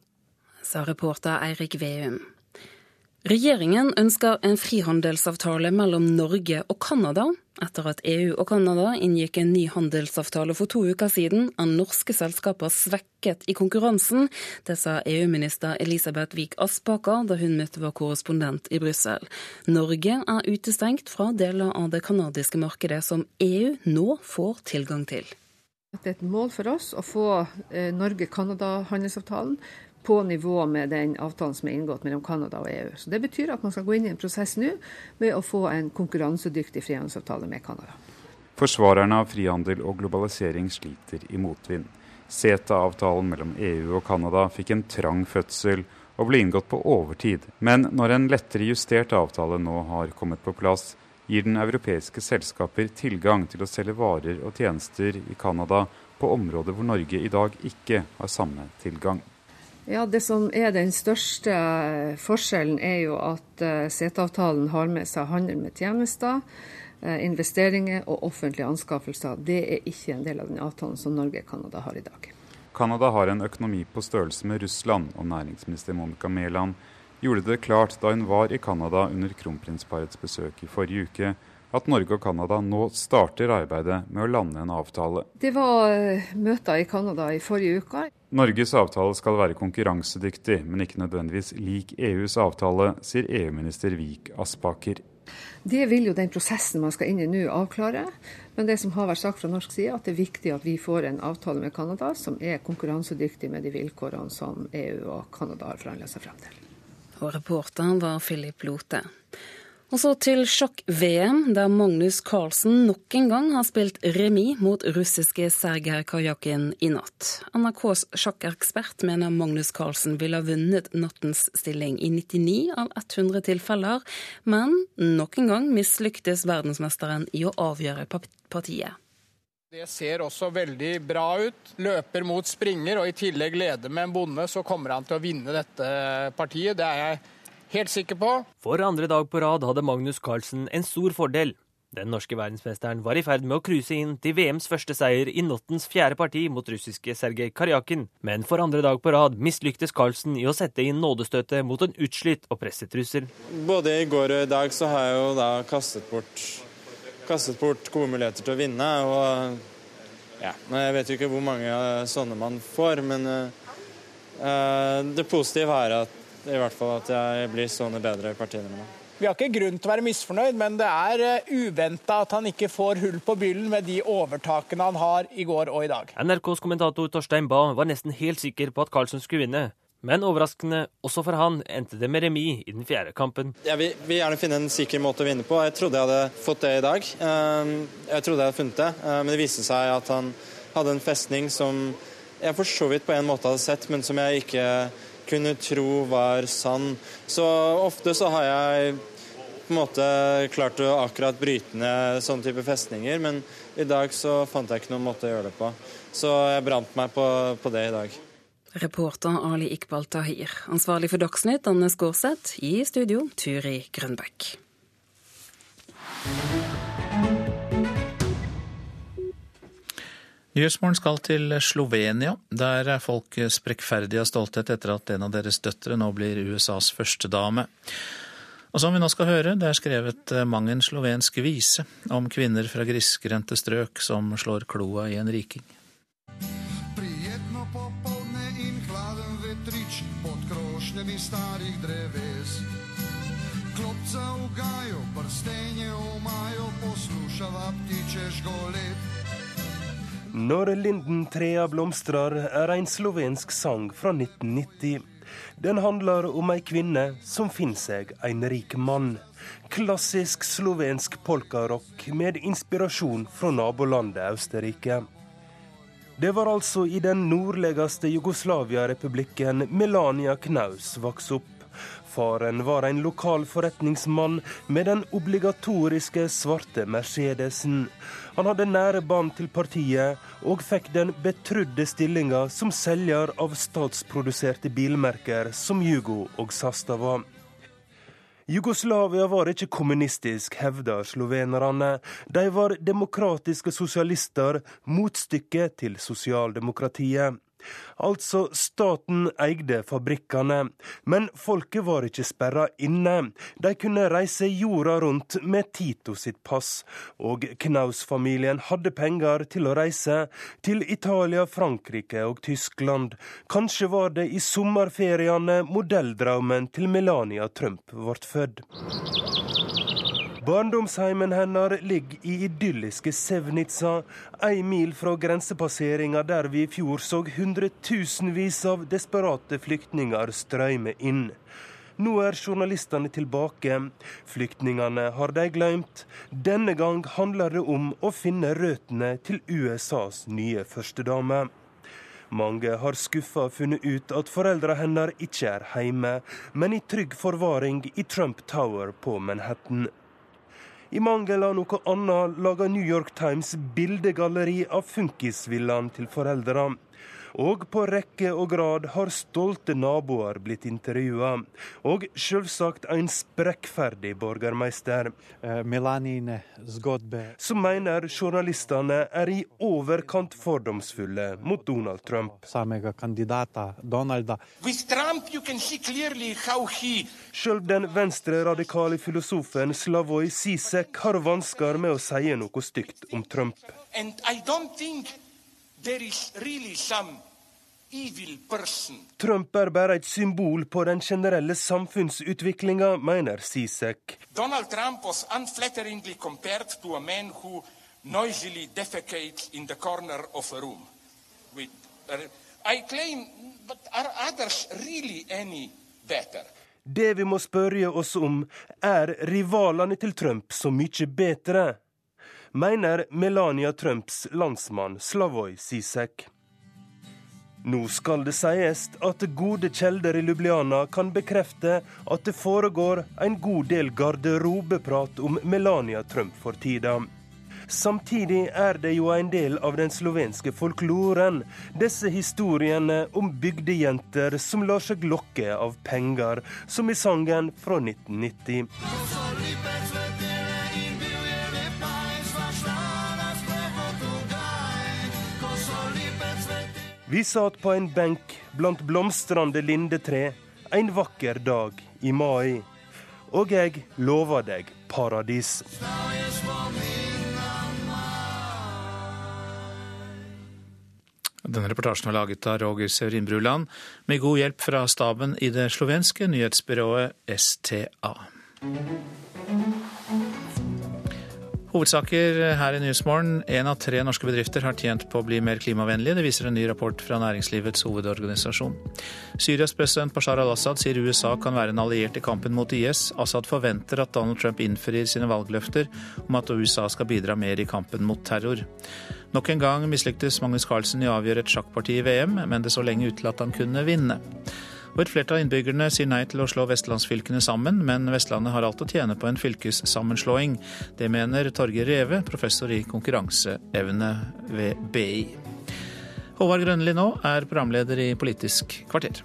Speaker 44: Sa reporter Eirik Veum. Regjeringen ønsker en frihandelsavtale mellom Norge og Canada. Etter at EU og Canada inngikk en ny handelsavtale for to uker siden, er norske selskaper svekket i konkurransen. Det sa EU-minister Elisabeth Wiik Aspaker da hun møtte vår korrespondent i Brussel. Norge er utestengt fra deler av det canadiske markedet som EU nå får tilgang til.
Speaker 49: Det er et mål for oss å få eh, Norge-Canada-handelsavtalen på nivå med den avtalen som er inngått mellom Canada og EU. Så Det betyr at man skal gå inn i en prosess nå med å få en konkurransedyktig frihandelsavtale med Canada.
Speaker 50: Forsvarerne av frihandel og globalisering sliter i motvind. CETA-avtalen mellom EU og Canada fikk en trang fødsel og ble inngått på overtid. Men når en lettere justert avtale nå har kommet på plass, gir den europeiske selskaper tilgang til å selge varer og tjenester i Canada på områder hvor Norge i dag ikke har samme tilgang.
Speaker 49: Ja, Det som er den største forskjellen, er jo at eh, CETA-avtalen har med seg handel med tjenester, eh, investeringer og offentlige anskaffelser. Det er ikke en del av den avtalen som Norge og Canada har i dag.
Speaker 50: Canada har en økonomi på størrelse med Russland, og næringsminister Monica Mæland gjorde det klart da hun var i Canada under kronprinsparets besøk i forrige uke, at Norge og Canada nå starter arbeidet med å lande en avtale.
Speaker 49: Det var eh, møter i Canada i forrige uke.
Speaker 50: Norges avtale skal være konkurransedyktig, men ikke nødvendigvis lik EUs avtale, sier EU-minister Vik Aspaker.
Speaker 49: Det vil jo den prosessen man skal inn i nå avklare. Men det som har vært sagt fra norsk side, at det er viktig at vi får en avtale med Canada som er konkurransedyktig med de vilkårene som EU og Canada har forhandla seg frem til.
Speaker 44: Og reporteren var Philip Lote. Og så til sjakk-VM, der Magnus Carlsen nok en gang har spilt remis mot russiske Sergej Kajakin i natt. NRKs sjakkekspert mener Magnus Carlsen ville ha vunnet nattens stilling i 99 av 100 tilfeller, men nok en gang mislyktes verdensmesteren i å avgjøre partiet.
Speaker 3: Det ser også veldig bra ut. Løper mot springer, og i tillegg leder med en bonde, så kommer han til å vinne dette partiet. Det er jeg Helt sikker på.
Speaker 51: For andre dag på rad hadde Magnus Carlsen en stor fordel. Den norske verdensmesteren var i ferd med å cruise inn til VMs første seier i nattens fjerde parti mot russiske Sergej Karjakin, men for andre dag på rad mislyktes Carlsen i å sette inn nådestøtet mot en utslitt og presset russer.
Speaker 5: Både i går og i dag så har jeg jo da kastet bort, kastet bort gode muligheter til å vinne. og ja, Jeg vet jo ikke hvor mange sånne man får, men uh, det positive er at i hvert fall at jeg blir stående bedre i partiene mine.
Speaker 3: Vi har ikke grunn til å være misfornøyd, men det er eh, uventa at han ikke får hull på byllen med de overtakene han har i går og i dag.
Speaker 51: NRKs kommentator Torstein Bae var nesten helt sikker på at Carlsen skulle vinne. Men overraskende, også for han, endte det med remis i den fjerde kampen.
Speaker 5: Jeg vil, vil, gjerne finne en sikker måte å vinne på. Jeg trodde jeg hadde fått det i dag. Ehm, jeg trodde jeg hadde funnet det, ehm, men det viste seg at han hadde en festning som jeg for så vidt på en måte hadde sett, men som jeg ikke kunne tro var sann. Så ofte så har jeg på en måte klart å akkurat bryte ned sånne type festninger, men i dag så fant jeg ikke noen måte å gjøre det på. Så jeg brant meg på, på det i dag.
Speaker 44: Reporter Ali Iqbal Tahir. Ansvarlig for Dagsnytt, Anne Skårseth. I studio, Turi Grønbekk.
Speaker 2: Nyhetsmorgen skal til Slovenia. Der er folk sprekkferdige av stolthet etter at en av deres døtre nå blir USAs førstedame. Og som vi nå skal høre, det er skrevet mang en slovensk vise om kvinner fra grisgrendte strøk som slår kloa i en riking. Klopca v gaju, prstenje v maju, poslušava ptiče žgolet.
Speaker 52: Når lindentrea blomstrar er en slovensk sang fra 1990. Den handler om ei kvinne som finner seg en rik mann. Klassisk slovensk polkarock med inspirasjon fra nabolandet Østerrike. Det var altså i den nordligste Jugoslavia-republikken Melania Knaus vokste opp. Faren var en lokal forretningsmann med den obligatoriske svarte Mercedesen. Han hadde nære bånd til partiet, og fikk den betrudde stillinga som selger av statsproduserte bilmerker som Jugo og Sastava. Jugoslavia var ikke kommunistisk, hevder slovenerne. De var demokratiske sosialister, motstykket til sosialdemokratiet. Altså, staten eide fabrikkene, men folket var ikke sperra inne. De kunne reise jorda rundt med Tito sitt pass, og Knaus-familien hadde penger til å reise til Italia, Frankrike og Tyskland. Kanskje var det i sommerferiene modelldrømmen til Melania Trump ble født. Barndomsheimen hennes ligger i idylliske Sevnica, ei mil fra grensepasseringa der vi i fjor så hundretusenvis av desperate flyktninger strømme inn. Nå er journalistene tilbake. Flyktningene har de glemt. Denne gang handler det om å finne røttene til USAs nye førstedame. Mange har skuffa funnet ut at foreldra hennes ikke er hjemme, men i trygg forvaring i Trump Tower på Manhattan. I mangel av noe annet lager New York Times bildegalleri av funkisvillaen til foreldre. Og på rekke og grad har stolte naboer blitt intervjua. Og selvsagt en sprekkferdig borgermeister. Som mener journalistene er i overkant fordomsfulle mot Donald Trump. Selv den venstre-radikale filosofen Slavoj Sisek har vansker med å si noe stygt om Trump. And I don't think really Trump er bare et symbol på den generelle samfunnsutviklinga, mener Sisek. Donald Trump was unflatteringly compared to a man who noisily defecates in the corner of a room. With, uh, I claim, but are others really any better? Det vi må spørre oss om, er rivalene til Trump så mye bedre? mener Melania Trumps landsmann Slavoj Zizek. Nå skal det sies at gode kjelder i Lubliana kan bekrefte at det foregår en god del garderobeprat om Melania Trump for tida. Samtidig er det jo en del av den slovenske folkloren, disse historiene om bygdejenter som lar seg lokke av penger, som i sangen fra 1990. Vi satt på en benk blant blomstrende lindetre en vakker dag i mai. Og jeg lover deg paradis.
Speaker 2: Denne reportasjen var laget av Roger Severin Bruland, med god hjelp fra staben i det slovenske nyhetsbyrået STA. Hovedsaker her i Nyhetsmorgen. Én av tre norske bedrifter har tjent på å bli mer klimavennlige. Det viser en ny rapport fra næringslivets hovedorganisasjon. Syrias president Bashar al-Assad sier USA kan være en alliert i kampen mot IS. Assad forventer at Donald Trump innfrir sine valgløfter om at USA skal bidra mer i kampen mot terror. Nok en gang mislyktes Magnus Carlsen i å avgjøre et sjakkparti i VM, men det så lenge ut til at han kunne vinne. Og et flertall av innbyggerne sier nei til å slå vestlandsfylkene sammen, men Vestlandet har alt å tjene på en fylkessammenslåing. Det mener Torgeir Reve, professor i konkurranseevne ved BI. Håvard Grønli nå er programleder i Politisk kvarter.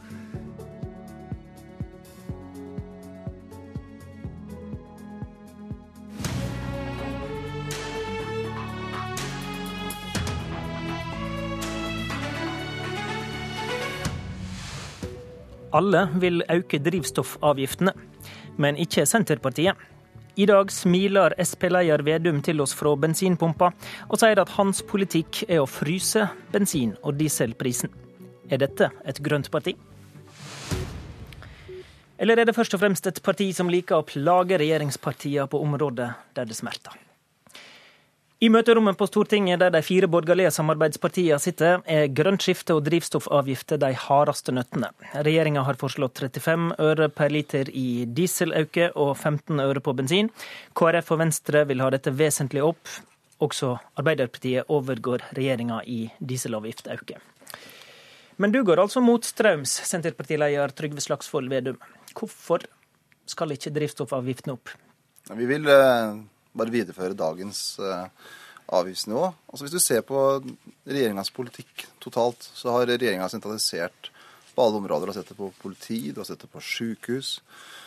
Speaker 10: Alle vil øke drivstoffavgiftene, men ikke Senterpartiet. I dag smiler Sp-leder Vedum til oss fra bensinpumpa, og sier at hans politikk er å fryse bensin- og dieselprisen. Er dette et grønt parti? Eller er det først og fremst et parti som liker å plage regjeringspartiene på områder der det smerter? I møterommet på Stortinget, der de fire borgerlige samarbeidspartiene sitter, er grønt skifte og drivstoffavgifter de hardeste nøttene. Regjeringa har foreslått 35 øre per liter i dieselauke og 15 øre på bensin. KrF og Venstre vil ha dette vesentlig opp. Også Arbeiderpartiet overgår regjeringa i dieselavgiftauke. Men du går altså mot strøms, Senterpartileder Trygve Slagsvold Vedum. Hvorfor skal ikke drivstoffavgiftene opp?
Speaker 11: Vi vil eh, bare videreføre dagens eh, avgiftsnivå. Altså Hvis du ser på regjeringas politikk totalt, så har regjeringa sentralisert på alle områder. Du har sett det på politi, du har sett det på sykehus,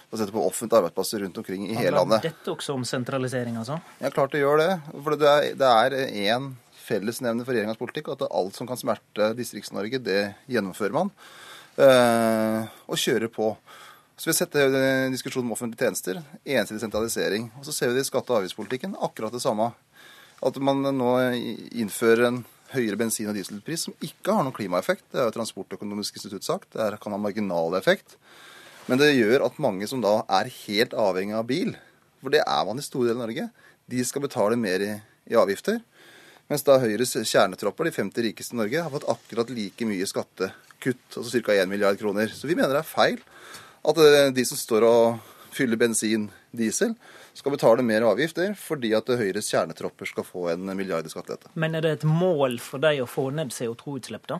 Speaker 11: du har sett det på offentlige arbeidsplasser rundt omkring i hele landet.
Speaker 10: Handler dette også om sentralisering, altså?
Speaker 11: Ja, klart det gjør det. For det er, det er én fellesnevner for regjeringas politikk, at alt som kan smerte Distrikts-Norge, det gjennomfører man. Eh, og kjører på. Så Vi har sett det i diskusjonen om offentlige tjenester. Ensidig sentralisering. Og så ser vi det i skatte- og avgiftspolitikken. Akkurat det samme. At man nå innfører en høyere bensin- og dieselpris som ikke har noen klimaeffekt. Det er jo Transportøkonomisk institutt sagt. Det kan ha marginal effekt. Men det gjør at mange som da er helt avhengig av bil, for det er man i store deler av Norge, de skal betale mer i, i avgifter. Mens da Høyres kjernetropper, de 50 rikeste i Norge, har fått akkurat like mye skattekutt, altså ca. 1 milliard kroner. Så vi mener det er feil at eh, de som står og fyller bensin, diesel, skal betale mer avgifter fordi at Høyres kjernetropper skal få en milliard i skattelette.
Speaker 10: Men er det et mål for deg å få ned CO2-utslipp, da?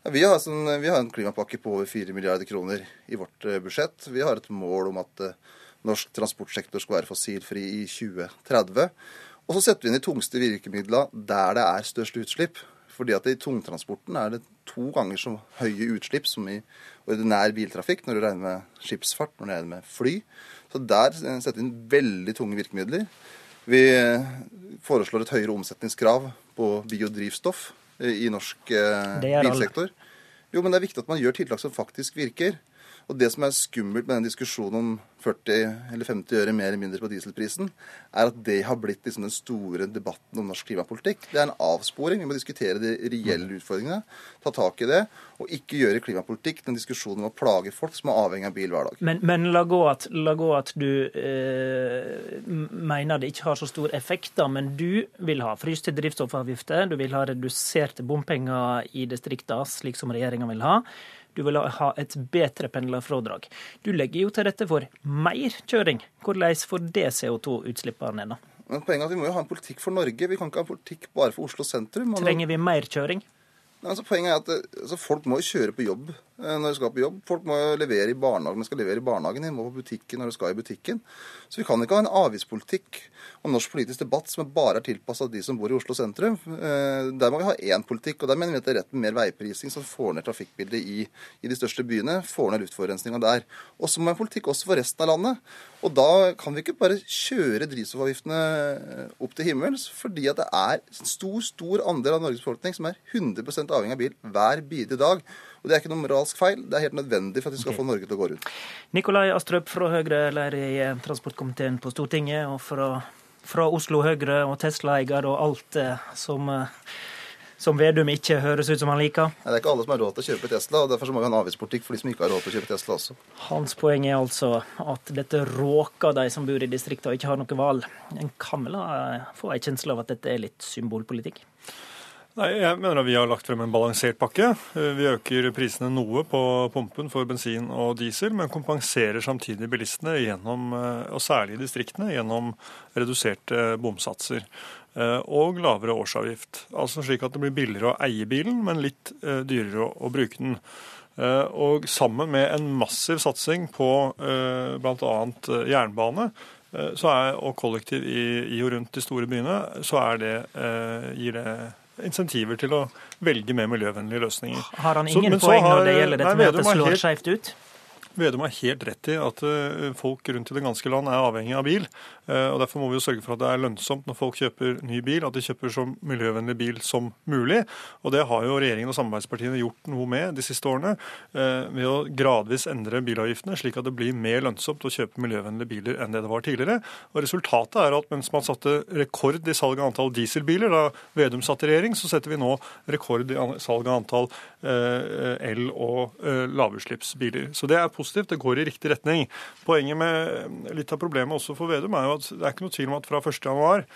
Speaker 11: Ja, vi, har sånn, vi, har en klimapakke på over 4 milliarder kroner i vårt eh, budsjett. Vi har et mål om at uh, norsk transportsektor skal være fossilfri i 2030. Og så setter vi inn de tungste virkemidlene der det er størst utslipp. Fordi at i tungtransporten er det to ganger så høye utslipp som i ordinær biltrafikk, når du regner med skipsfart, når du regner med fly. Så der setter vi inn veldig tunge virkemidler. Vi foreslår et høyere omsetningskrav på biodrivstoff i norsk bilsektor. Jo, men det er viktig at man gjør tiltak som faktisk virker. Og Det som er skummelt med den diskusjonen om 40 eller 50 øre mer eller mindre på dieselprisen, er at det har blitt liksom den store debatten om norsk klimapolitikk. Det er en avsporing. Vi må diskutere de reelle utfordringene, ta tak i det, og ikke gjøre klimapolitikk den diskusjonen om å plage folk som er avhengig av bil hver dag.
Speaker 10: Men, men la, gå at, la, gå at, du eh, mener det ikke har så stor effekt, da, men du vil ha fryste drivstoffavgifter, du vil ha reduserte bompenger i distriktene, slik som regjeringa vil ha. Du vil ha et bedre pendlerfradrag. Du legger jo til rette for mer kjøring. Hvordan får det CO2-utslippene ned.
Speaker 11: Men poenget er at Vi må jo ha en politikk for Norge. Vi kan ikke ha en politikk bare for Oslo sentrum.
Speaker 10: Trenger vi mer kjøring?
Speaker 11: Nei, altså poenget er at altså, Folk må jo kjøre på jobb når de skal på jobb. Folk må jo levere i barnehagen de skal levere i barnehagen. De må på butikken når de skal i butikken. Så vi kan ikke ha en avgiftspolitikk og norsk politisk debatt som bare er tilpassa de som bor i Oslo sentrum. Der må vi ha én politikk, og der mener vi at det er rett med mer veiprising som får ned trafikkbildet i, i de største byene. Får ned luftforurensninga der. Og så må vi ha en politikk også for resten av landet. Og da kan vi ikke bare kjøre drivstoffavgiftene opp til himmels, fordi at det er en stor, stor andel av Norges befolkning som er 100 avhengig av bil hver bidige dag. Og Det er ikke noe moralsk feil, det er helt nødvendig for at vi skal okay. få Norge til å gå rundt.
Speaker 10: Nikolai Astrup fra Høyre, leder i transportkomiteen på Stortinget, og fra, fra Oslo Høyre og Tesla-eier og alt som som Vedum ikke høres ut som han liker.
Speaker 11: Nei, det er ikke alle som har råd til å kjøpe Tesla, og derfor må vi ha en avgiftspolitikk for de som ikke har råd til å kjøpe Tesla også.
Speaker 10: Hans poeng er altså at dette råker de som bor i distriktene og ikke har noe valg. En kan vel få en kjensle av at dette er litt symbolpolitikk?
Speaker 9: Nei, Jeg mener at vi har lagt frem en balansert pakke. Vi øker prisene noe på pumpen for bensin og diesel, men kompenserer samtidig bilistene, gjennom, og særlig i distriktene, gjennom reduserte bomsatser og lavere årsavgift. Altså slik at det blir billigere å eie bilen, men litt dyrere å bruke den. Og sammen med en massiv satsing på bl.a. jernbane er, og kollektiv i, i, og rundt de store byene, så det, gir det insentiver til å velge mer miljøvennlige løsninger.
Speaker 10: Har han ingen så, poeng når det gjelder dette med at det slår skjevt ut?
Speaker 9: Vedum har helt rett i at eh, folk rundt i det ganske land er avhengig av bil. Eh, og Derfor må vi jo sørge for at det er lønnsomt når folk kjøper ny bil, at de kjøper så miljøvennlig bil som mulig. Og Det har jo regjeringen og samarbeidspartiene gjort noe med de siste årene. Eh, ved å gradvis endre bilavgiftene, slik at det blir mer lønnsomt å kjøpe miljøvennlige biler enn det det var tidligere. Og Resultatet er at mens man satte rekord i salg av antall dieselbiler da Vedum satt i regjering, så setter vi nå rekord i salg av antall el- og lavutslippsbiler. Så det er positivt. Det går i riktig retning. Poenget med litt av problemet også for Vedum er jo at det er ikke noe tvil om at fra 1.1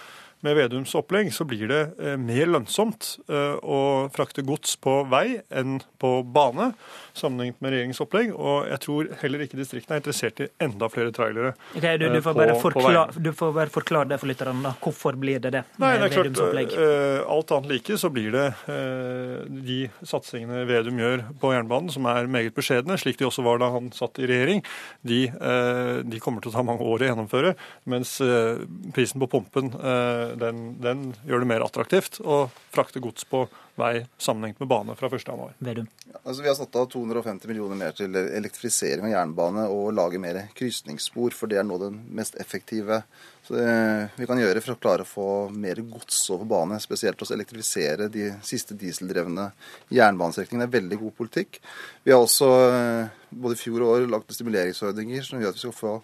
Speaker 9: med Vedums opplegg så blir det eh, mer lønnsomt eh, å frakte gods på vei enn på bane, sammenlignet med regjeringens opplegg. Og jeg tror heller ikke distriktene er interessert i enda flere trailere
Speaker 10: Okay, du, du, får
Speaker 9: på,
Speaker 10: bare
Speaker 9: på
Speaker 10: du får bare forklare det for lytterne. da. Hvorfor blir det det?
Speaker 9: Nei, det er klart, eh, Alt annet like så blir det eh, de satsingene Vedum gjør på jernbanen, som er meget beskjedne, slik de også var da han satt i regjering, de, eh, de kommer til å ta mange år å gjennomføre. Mens eh, prisen på pumpen eh, den, den gjør det mer attraktivt å frakte gods på vei sammenhengt med bane fra 1.1.
Speaker 10: Vedum.
Speaker 11: Altså, vi har satt av 250 millioner mer til elektrifisering av jernbane og lage mer krysningsspor, for det er nå den mest effektive så det vi kan gjøre for å klare å få mer gods over bane. Spesielt å elektrifisere de siste dieseldrevne jernbanestrekningene. Det er veldig god politikk. Vi har også eh, både i fjor og år lagt stimuleringsordninger som gjør at vi skal få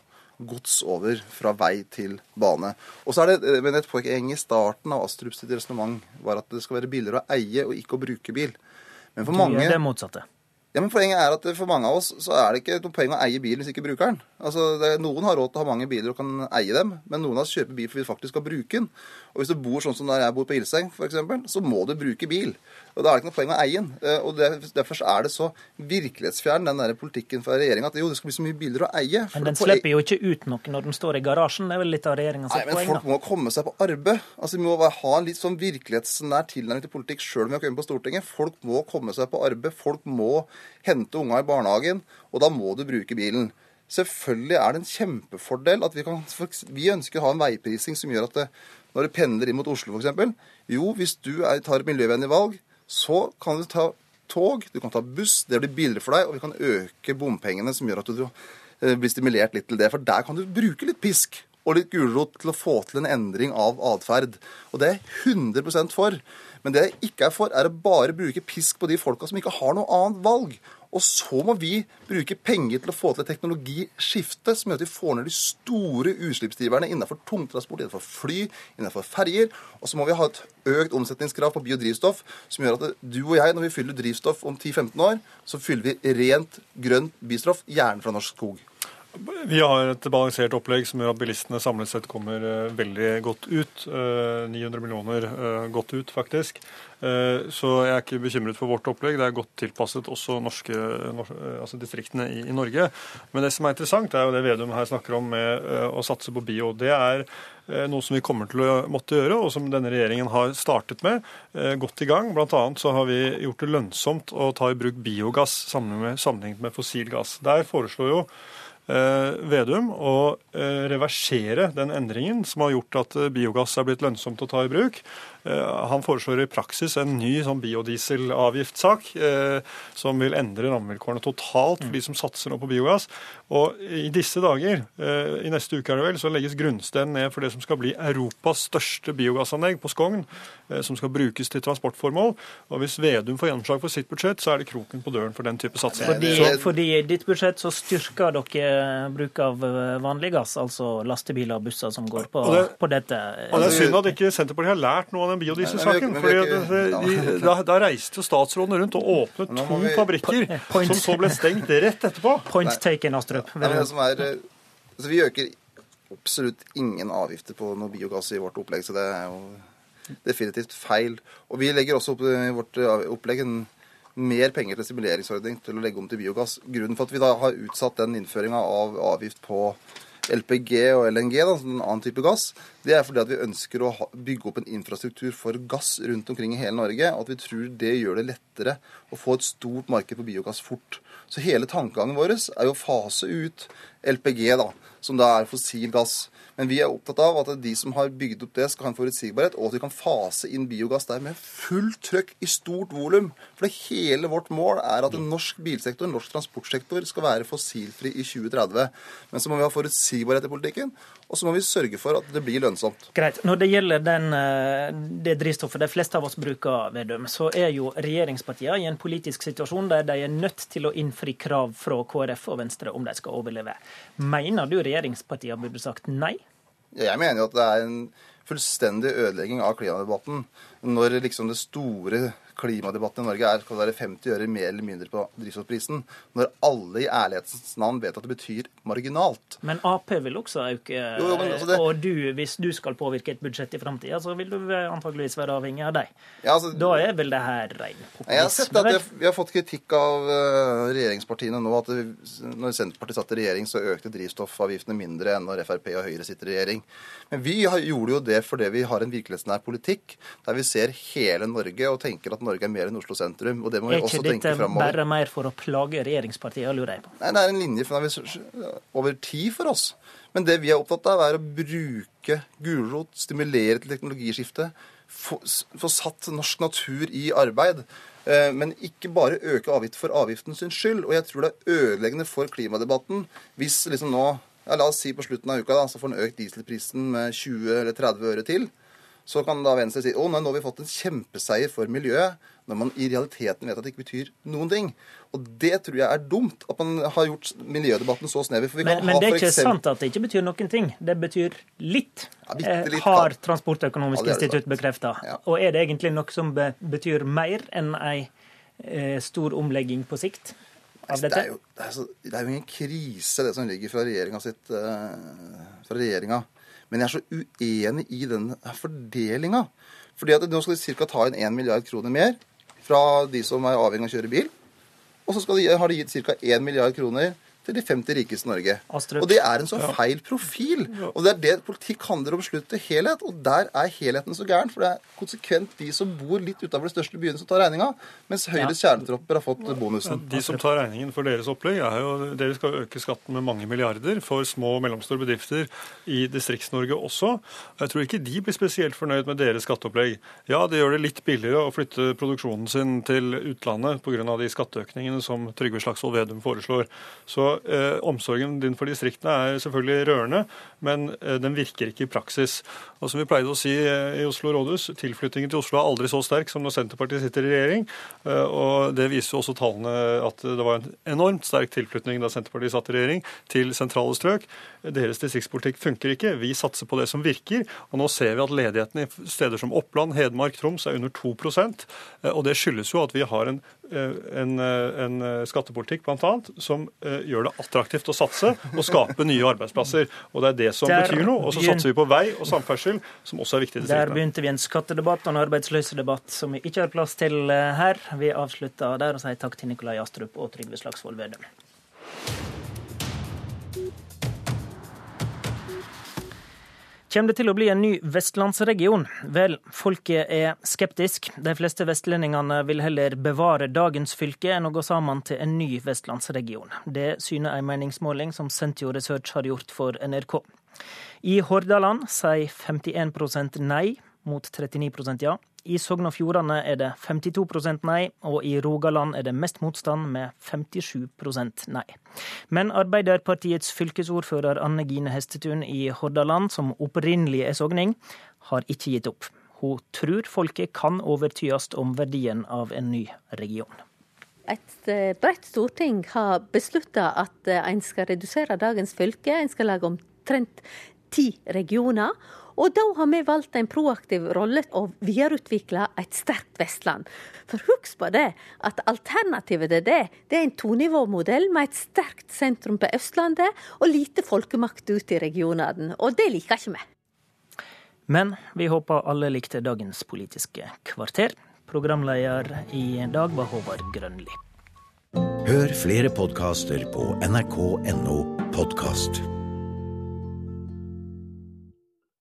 Speaker 11: gods over fra vei til bane. Og så er det, men Et poeng i starten av Astrup sitt resonnement var at det skal være billigere å eie og ikke å bruke bil. Men for
Speaker 10: mange...
Speaker 11: mange...
Speaker 10: er det motsatte.
Speaker 11: Ja, men Poenget er at for mange av oss så er det ikke noe poeng å eie bilen hvis ikke bruker den. Altså, det, Noen har råd til å ha mange biler og kan eie dem, men noen av oss kjøper bil fordi vi faktisk skal bruke den. Og Hvis du bor sånn som der jeg bor på Ilseng, f.eks., så må du bruke bil. Og Da er det ikke noe poeng å eie den. Eh, Og det, Derfor er det så virkelighetsfjern, den der politikken fra regjeringa, at jo, det skal bli så mye biler å eie.
Speaker 10: Men den slipper jo ikke ut noe når den står i garasjen. Det er vel litt av regjeringas
Speaker 11: Nei, men
Speaker 10: poeng.
Speaker 11: folk
Speaker 10: da.
Speaker 11: må komme seg på arbeid. Altså, Vi må ha en litt sånn virkelighetsnær tilnærming til politikk sjøl om vi har kommet på Stortinget. Folk må komme seg på arbeid. Folk må hente unga i barnehagen, og da må du bruke bilen. Selvfølgelig er det en kjempefordel at vi kan Vi ønsker å ha en veiprising som gjør at det, når du pendler inn mot Oslo f.eks. Jo, hvis du er, tar et miljøvennlig valg, så kan du ta tog, du kan ta buss, det blir billigere for deg, og vi kan øke bompengene, som gjør at du eh, blir stimulert litt til det. For der kan du bruke litt pisk og litt gulrot til å få til en endring av atferd. Og det er jeg 100% for. Men det jeg ikke er for, er å bare bruke pisk på de folka som ikke har noe annet valg. Og så må vi bruke penger til å få til et teknologiskifte som gjør at vi får ned de store utslippsdriverne innenfor tungtransport, innenfor fly, innenfor ferjer. Og så må vi ha et økt omsetningskrav på biodrivstoff som gjør at du og jeg, når vi fyller drivstoff om 10-15 år, så fyller vi rent, grønt biodrivstoff, gjerne fra norsk skog.
Speaker 9: Vi har et balansert opplegg som gjør at bilistene samlet sett kommer eh, veldig godt ut. Eh, 900 millioner eh, godt ut, faktisk. Eh, så jeg er ikke bekymret for vårt opplegg. Det er godt tilpasset også norske, eh, altså distriktene i, i Norge. Men det som er interessant, er jo det Vedum her snakker om med eh, å satse på bio. Det er eh, noe som vi kommer til å måtte gjøre, og som denne regjeringen har startet med. eh, Godt i gang. Blant annet så har vi gjort det lønnsomt å ta i bruk biogass sammenlignet med, fossil gass. Der foreslår jo eh, Vedum å eh, reversere den endringen som har gjort at eh, biogass er blitt lønnsomt å ta i bruk. Eh, Han foreslår i praksis en ny sånn biodieselavgiftssak eh, som vil endre rammevilkårene totalt for de som satser nå på biogass. Og i disse dager, eh, i neste uke er det vel, så legges grunnsteinen ned for det som skal bli Europas største biogassanlegg på Skogn, som skal brukes til transportformål. Og hvis Vedum får gjennomslag for sitt budsjett, så er det kroken på døren for den type satsing.
Speaker 10: Fordi,
Speaker 9: Så-
Speaker 10: fordi i ditt budsjett så styrker dere bruk av vanlig gass, altså lastebiler og busser som går på,
Speaker 9: Og det-
Speaker 10: på dette.
Speaker 9: Og Det er synd at ikke Senterpartiet har lært noe av den biodieselsaken. Da, da reiste jo statsråden rundt og åpnet to
Speaker 11: vi-
Speaker 9: fabrikker
Speaker 10: Point.
Speaker 9: som så ble stengt rett etterpå.
Speaker 10: Point taken, Astrup.
Speaker 11: Nei, det som er, eh, altså vi øker absolutt ingen avgifter på noe biogass i vårt opplegg, så det er jo definitivt feil. Og vi legger også opp i vårt eh, opplegg en mer penger til stimuleringsordning til å legge om til biogass. Grunnen for at vi da har utsatt den innføringa av avgift på LPG og LNG, da, en annen type gass, det er fordi at vi ønsker å bygge opp en infrastruktur for gass rundt omkring i hele Norge, og at vi tror det gjør det lettere å få et stort marked på biogass fort. Så hele tankegangen vår er jo å fase ut LPG, da, som da er fossil gass. Men vi er opptatt av at de som har bygd opp det, skal ha en forutsigbarhet, og at vi kan fase inn biogass der med fullt trøkk i stort volum. For det hele vårt mål er at en norsk bilsektor, norsk transportsektor, skal være fossilfri i 2030. Men så må vi ha forutsigbarhet i politikken, og så må vi sørge for at det blir lønnsomt.
Speaker 10: Greit. Når det gjelder den, eh, det drivstoffet de fleste av oss bruker, Vedum, så er jo regjeringspartiene i en politisk situasjon der de er nødt til å innfri krav fra KrF og Venstre om de skal overleve. Mener du regjeringspartiene burde sagt nei?
Speaker 11: Jeg mener jo at det er en fullstendig ødelegging av klimadebatten når liksom det store klimadebatten i Norge er skal det være 50 øre mer eller mindre på drivstoffprisen, når alle i ærlighetens navn vet at det betyr marginalt.
Speaker 10: Men Ap vil også øke,
Speaker 11: Jo, jo, men altså det-
Speaker 10: og du, hvis du skal påvirke et budsjett i framtida, så vil du antageligvis være avhengig av dem.
Speaker 11: Ja, altså-
Speaker 10: da er vel det her ren
Speaker 11: populisme? Jeg har sett at vi har, har fått kritikk av eh, regjeringspartiene nå at det, når Senterpartiet satt i regjering, så økte drivstoffavgiftene mindre enn når Frp og Høyre sitter i regjering. Men vi har, gjorde jo det fordi vi har en virkelighetsnær politikk der vi ser hele Norge og tenker at Norge er mer enn Oslo sentrum. Og det må vi også tenke Er ikke
Speaker 10: dette
Speaker 11: framover.
Speaker 10: bare mer for å plage regjeringspartiene, lurer jeg på?
Speaker 11: Nei, det er en linje for over tid for oss. Men det vi er opptatt av, er å bruke gulrot, stimulere til teknologiskifte, få, få satt norsk natur i arbeid. Eh, Men ikke bare øke avgift for avgiften sin skyld. Og jeg tror det er ødeleggende for klimadebatten hvis liksom nå ja, La oss si på slutten av uka da, så får den økt dieselprisen med 20 eller 30 øre til. Så kan da Venstre si å nei, nå har vi fått en kjempeseier for miljøet, når man i realiteten vet at det ikke betyr noen ting. Og det tror jeg er dumt, at man har gjort miljødebatten så snever.
Speaker 10: Men, men det er ikke
Speaker 11: eksempel-
Speaker 10: sant at det ikke betyr noen ting. Det betyr litt,
Speaker 11: bitte
Speaker 10: eh,
Speaker 11: litt
Speaker 10: har Transportøkonomisk
Speaker 11: Ja,
Speaker 10: institutt bekrefta. Og er det egentlig noe som be betyr mer enn ei eh, stor omlegging på sikt
Speaker 11: Altså, det, er jo, det, er så, det er jo ingen krise, det som ligger fra regjeringa Men jeg er så uenig i den fordelinga. Fordi at nå skal de ca. ta inn 1 milliard kroner mer fra de som er avhengig av å kjøre bil. Og så de, har de gitt ca. 1 milliard kroner til de 50 rikeste i Norge.
Speaker 10: Astrup.
Speaker 11: Og det er en så feil profil. Og det er det politikk handler om slutt til helhet. Og der er helheten så gæren. For det er konsekvent de som bor litt utover de største byene som tar regninga, mens Høyres kjernetropper har fått bonusen.
Speaker 9: De som tar regningen for deres opplegg, er jo dere skal øke skatten med mange milliarder for små og mellomstore bedrifter i Distrikts-Norge også. Jeg tror ikke de blir spesielt fornøyd med deres skatteopplegg. Ja, det gjør det litt billigere å flytte produksjonen sin til utlandet pga. de skatteøkningene som Trygve Slagsvold Vedum foreslår. Så eh, omsorgen din for distriktene er selvfølgelig rørende, men eh, den virker ikke i praksis. Og som vi pleide å si eh, i Oslo rådhus, tilflyttingen til Oslo er aldri så sterk som når Senterpartiet sitter i regjering. Eh, og det viser jo også tallene at det var en enormt sterk tilflytning da Senterpartiet satt i regjering til sentrale strøk. Deres distriktspolitikk funker ikke. Vi satser på det som virker. Og nå ser vi at ledigheten i steder som Oppland, Hedmark, Troms er under 2 eh, Og det skyldes jo at vi har en, en, eh, en skattepolitikk blant annet, som eh, gjør det attraktivt å satse og skape nye arbeidsplasser. Og det er det som
Speaker 10: Der
Speaker 9: betyr noe. Og så satser vi på vei og samferdsel, som også er viktig
Speaker 10: Der begynte vi en skattedebatt og en arbeidsløsedebatt som vi ikke har plass til eh, her. Vi avslutter der og sier takk til Nikolai Astrup og Trygve Slagsvold Vedum. Kommer det til å bli en ny vestlandsregion? Vel, folket er skeptisk. De fleste vestlendingene vil heller bevare dagens fylke enn å gå sammen til en ny vestlandsregion. Det syner en meningsmåling som Sentio Research har gjort for NRK. I Hordaland sier 51% nei mot 39% ja. I Sogn og Fjordane er det 52% nei, og i Rogaland er det mest motstand med 57% nei. Men Arbeiderpartiets fylkesordfører Anne Gine Hestetun i Hordaland, som opprinnelig er sogning, har ikke gitt opp. Hun tror folket kan overtyes om verdien av en ny region.
Speaker 32: Et eh, bredt storting har beslutta at eh, en skal redusere dagens fylke. En skal lage omtrent ti regioner. Og da har vi valgt en proaktiv rolle og videreutvikle et sterkt Vestland. For husk på det, at alternativet til det, det er en tonivåmodell med et sterkt sentrum på Østlandet og lite folkemakt ut i regionene. Og det liker ikke vi.
Speaker 10: Men vi håper alle likte dagens Politiske kvarter. Programleder i dag var Håvard Grønli.
Speaker 53: Hør flere podkaster på nrk.no podkast.